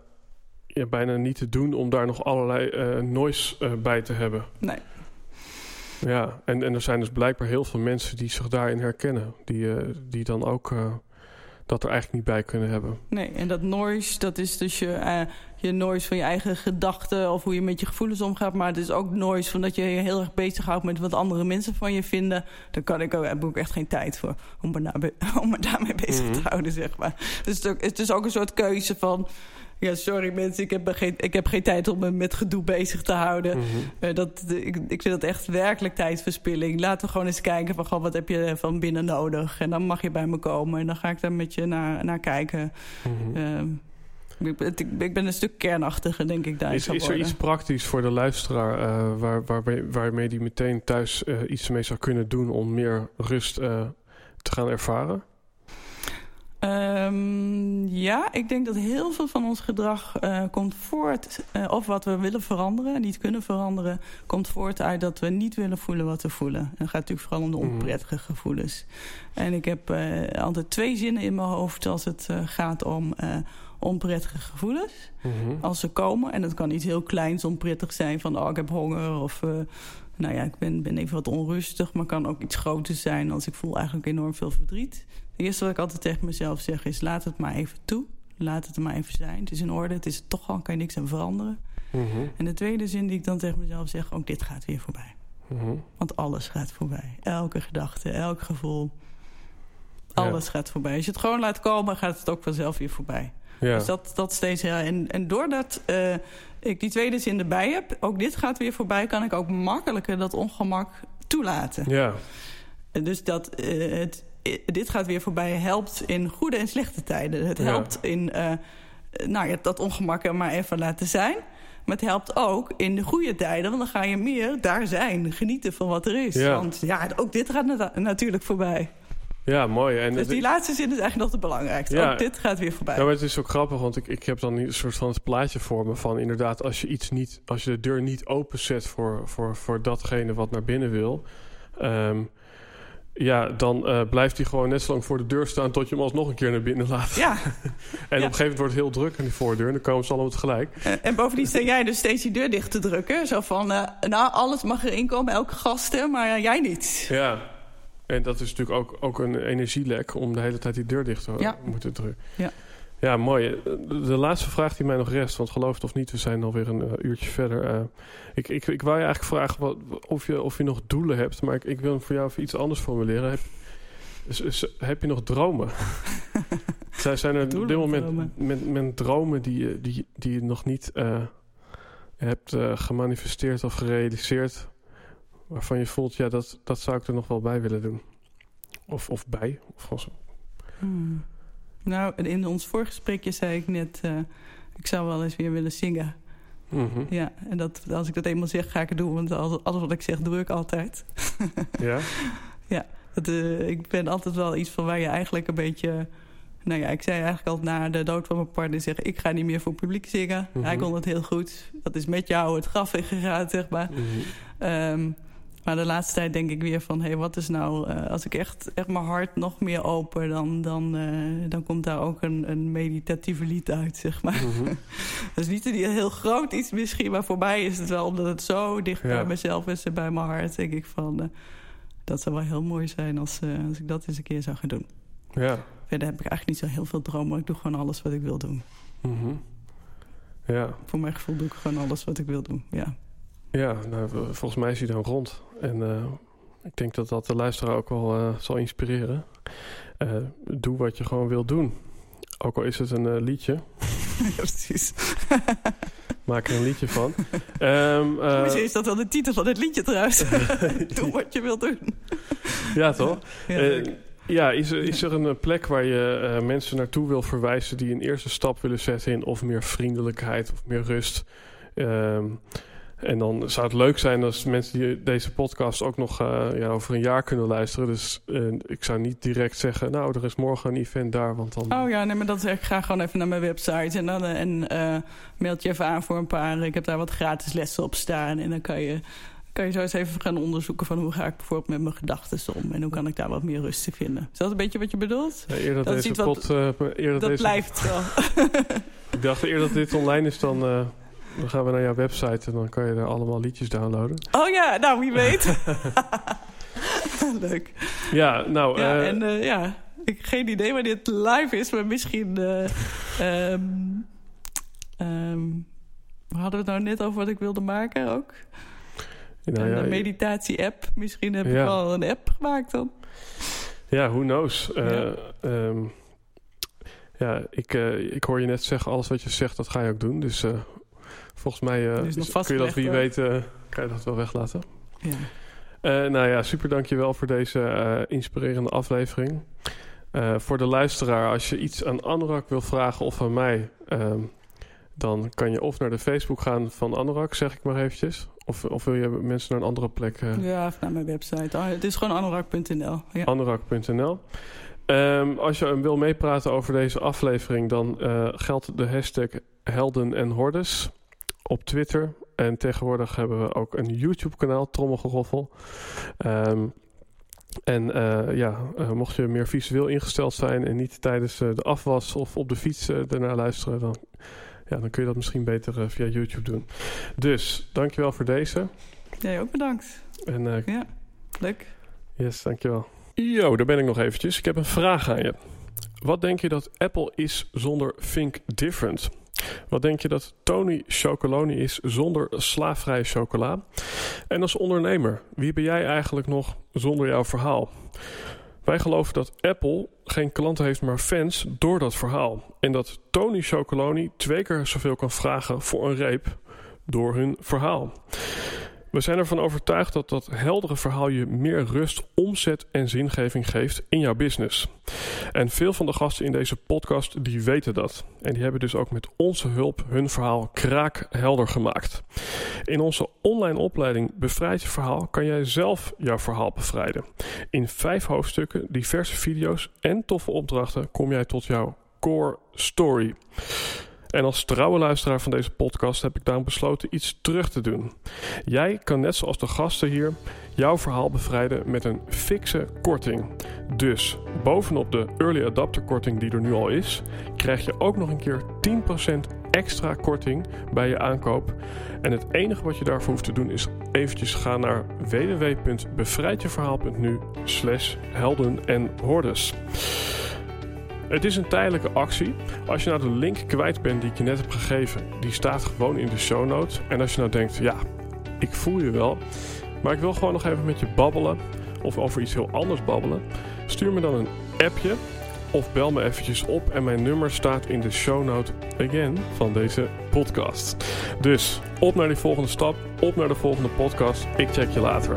ja, bijna niet te doen om daar nog allerlei noise bij te hebben. Nee. Ja, en, en er zijn dus blijkbaar heel veel mensen die zich daarin herkennen. Die, die dan ook dat er eigenlijk niet bij kunnen hebben. Nee, en dat noise, dat is dus je, je noise van je eigen gedachten... of hoe je met je gevoelens omgaat. Maar het is ook noise van dat je je heel erg bezighoudt... met wat andere mensen van je vinden. Daar kan ik ook, heb ik ook echt geen tijd voor om me, om me daarmee bezig Mhm. te houden, zeg maar. Dus het is, ook, het is ook een soort keuze van... Ja, sorry mensen, ik heb, geen, ik heb geen tijd om me met gedoe bezig te houden. Mhm. Eh, dat, ik, ik vind dat echt werkelijk tijdverspilling. Laten we gewoon eens kijken van goh, wat heb je van binnen nodig. En dan mag je bij me komen en dan ga ik daar met je naar, naar kijken. Mhm. Ehm, ik, ben- ik, ben een stuk kernachtiger, denk ik, daar Is, is er iets praktisch voor de luisteraar uh, waar, waarmee, waarmee die meteen thuis uh, iets mee zou kunnen doen om meer rust uh, te gaan ervaren? Um, ja, ik denk dat heel veel van ons gedrag uh, komt voort, uh, of wat we willen veranderen, niet kunnen veranderen, komt voort uit dat we niet willen voelen wat we voelen. En het gaat natuurlijk vooral om de onprettige gevoelens. En ik heb uh, altijd twee zinnen in mijn hoofd als het gaat om onprettige gevoelens. Mm -hmm. Als ze komen, en dat kan iets heel kleins onprettig zijn van oh, ik heb honger of... Uh, nou ja, ik ben, ben even wat onrustig, maar kan ook iets groters zijn als ik voel eigenlijk enorm veel verdriet. Het eerste wat ik altijd tegen mezelf zeg is: laat het maar even toe. Laat het er maar even zijn. Het is in orde, het is toch al, kan je niks aan veranderen. Mm -hmm. En de tweede zin die ik dan tegen mezelf zeg: ook dit gaat weer voorbij. Mm -hmm. Want alles gaat voorbij. Elke gedachte, elk gevoel. Alles ja. gaat voorbij. Als je het gewoon laat komen, gaat het ook vanzelf weer voorbij. Ja. Dus dat, dat steeds. Ja, en, en doordat uh, ik die tweede zin erbij heb, ook dit gaat weer voorbij, kan ik ook makkelijker dat ongemak toelaten. Ja. Dus dat uh, het, dit gaat weer voorbij helpt in goede en slechte tijden. Het helpt ja. in uh, nou ja, dat ongemak er maar even laten zijn. Maar het helpt ook in de goede tijden, want dan ga je meer daar zijn, genieten van wat er is. Ja. Want ja, ook dit gaat nat natuurlijk voorbij. Ja, mooi. En dus die laatste zin is eigenlijk nog de belangrijkste. Ja. Ook dit gaat weer voorbij. Maar het is ook grappig, want ik, ik heb dan een soort van het plaatje voor me van inderdaad, als je iets niet, als je de deur niet openzet voor, voor, voor datgene wat naar binnen wil. Um, ja, dan uh, blijft hij gewoon net zo lang voor de deur staan tot je hem alsnog een keer naar binnen laat. Ja. en ja. op een gegeven moment wordt het heel druk aan die voordeur en dan komen ze allemaal tegelijk. En, en bovendien sta jij dus steeds die deur dicht te drukken. Zo van, uh, nou, alles mag erin komen, elke gasten, maar uh, jij niet. Ja. En dat is natuurlijk ook, ook een energielek om de hele tijd die deur dicht te ja. moeten drukken. Ja. Ja, mooi. De laatste vraag die mij nog rest, want geloof het of niet, we zijn alweer een uh, uurtje verder. Uh, ik, ik, ik wou je eigenlijk vragen wat, of, je, of je nog doelen hebt, maar ik, ik wil voor jou even iets anders formuleren. Heb, heb je nog dromen? zijn, zijn er op dit moment met, met dromen die, die, die je nog niet uh, hebt gemanifesteerd of gerealiseerd, waarvan je voelt, ja, dat, dat zou ik er nog wel bij willen doen? Of, of bij? Of hmm. Nou, in ons voorgesprekje zei ik net... Uh, ik zou wel eens weer willen zingen. Mhm. Ja, en dat, als ik dat eenmaal zeg, ga ik het doen. Want alles, alles wat ik zeg, doe ik altijd. ja? Ja, dat, uh, ik ben altijd wel iets van waar je eigenlijk een beetje... Nou ja, ik zei eigenlijk al na de dood van mijn partner... Zeg, ik ga niet meer voor publiek zingen. Hij mhm. kon het heel goed. Dat is met jou het graf ingegaan, zeg maar. Mm maar de laatste tijd denk ik weer van... hé, hey, wat is nou... Uh, als ik echt, echt mijn hart nog meer open... dan, dan, uh, dan komt daar ook een, een meditatieve lied uit, zeg maar. Mm -hmm. dat is niet een heel groot iets misschien... maar voor mij is het wel omdat het zo dicht bij mezelf is... en bij mijn hart, denk ik van... Uh, dat zou wel heel mooi zijn als, als ik dat eens een keer zou gaan doen. Ja. Verder heb ik eigenlijk niet zo heel veel dromen. Ik doe gewoon alles wat ik wil doen. Mm -hmm. Ja. Voor mijn gevoel doe ik gewoon alles wat ik wil doen, ja. Ja, nou, volgens mij is hij dan rond. En uh, ik denk dat dat de luisteraar ook wel uh, zal inspireren. Uh, doe wat je gewoon wil doen. Ook al is het een liedje. Ja, precies. Maak er een liedje van. um, Misschien is dat wel de titel van het liedje trouwens. doe wat je wil doen. ja, toch? Ja, ja, is er, is er een plek waar je mensen naartoe wil verwijzen... die een eerste stap willen zetten in of meer vriendelijkheid of meer rust... Um, en dan zou het leuk zijn als mensen die deze podcast ook nog uh, ja, over een jaar kunnen luisteren. Dus uh, ik zou niet direct zeggen, nou, er is morgen een event daar. Want dan... Oh ja, nee, maar dan zeg ik, ga gewoon even naar mijn website en dan uh, en, meld je even aan voor een paar. Ik heb daar wat gratis lessen op staan. En dan kan je, kan je zo eens even gaan onderzoeken van hoe ga ik bijvoorbeeld met mijn gedachten om. En hoe kan ik daar wat meer rust te vinden. Is dat een beetje wat je bedoelt? Ja, eerder dat deze pot, eerder dat deze... blijft wel. ik dacht eerder dat dit online is dan... Dan gaan we naar jouw website en dan kan je er allemaal liedjes downloaden. Oh ja, nou wie weet. Leuk. Ja, nou... Ja, uh, en uh, ja, ik heb geen idee wanneer het live is, maar misschien... Uh, um, um, hadden we het nou net over wat ik wilde maken ook? Nou, een ja, meditatie-app. Misschien heb ik al een app gemaakt dan. Ja, who knows. Ja. Um, ja, ik, ik hoor je net zeggen, alles wat je zegt, dat ga je ook doen. Dus Volgens mij uh, is, kun je dat wie weet, uh, kan je dat wel weglaten. Ja. Uh, nou ja, super dankjewel voor deze inspirerende aflevering. voor de luisteraar, als je iets aan Anorak wil vragen of aan mij... Ehm, dan kan je of naar de Facebook gaan van Anorak, zeg ik maar eventjes. Of, of wil je mensen naar een andere plek? Ja, of naar mijn website. Oh, het is gewoon anorak.nl. Ja. Anorak.nl. Um, als je wil meepraten over deze aflevering, dan geldt de hashtag Helden en Hordes op Twitter. En tegenwoordig hebben we ook een YouTube-kanaal, Trommelgeroffel. Um, en uh, ja, uh, mocht je meer visueel ingesteld zijn en niet tijdens uh, de afwas of op de fiets ernaar luisteren, dan, ja, dan kun je dat misschien beter via YouTube doen. Dus, dankjewel voor deze. Jij ook bedankt. En, ja, leuk. Yes, dankjewel. Yo, daar ben ik nog eventjes. Ik heb een vraag aan je. Wat denk je dat Apple is zonder Think Different? Wat denk je dat Tony Chocoloni is zonder slaafvrije chocola? En als ondernemer, wie ben jij eigenlijk nog zonder jouw verhaal? Wij geloven dat Apple geen klanten heeft, maar fans door dat verhaal. En dat Tony Chocoloni twee keer zoveel kan vragen voor een reep door hun verhaal. We zijn ervan overtuigd dat dat heldere verhaal je meer rust, omzet en zingeving geeft in jouw business. En veel van de gasten in deze podcast die weten dat. En die hebben dus ook met onze hulp hun verhaal kraakhelder gemaakt. In onze online opleiding Bevrijd je verhaal kan jij zelf jouw verhaal bevrijden. In vijf hoofdstukken, diverse video's en toffe opdrachten kom jij tot jouw core story. En als trouwe luisteraar van deze podcast heb ik daarom besloten iets terug te doen. Jij kan net zoals de gasten hier jouw verhaal bevrijden met een fikse korting. Dus bovenop de early adapter korting die er nu al is, krijg je ook nog een keer 10% extra korting bij je aankoop. En het enige wat je daarvoor hoeft te doen is eventjes gaan naar www.bevrijdjeverhaal.nu slash helden en hordes. Het is een tijdelijke actie. Als je nou de link kwijt bent die ik je net heb gegeven, die staat gewoon in de show notes. En als je nou denkt, ja, ik voel je wel, maar ik wil gewoon nog even met je babbelen of over iets heel anders babbelen, stuur me dan een appje of bel me eventjes op en mijn nummer staat in de show note again van deze podcast. Dus op naar die volgende stap, op naar de volgende podcast. Ik check je later.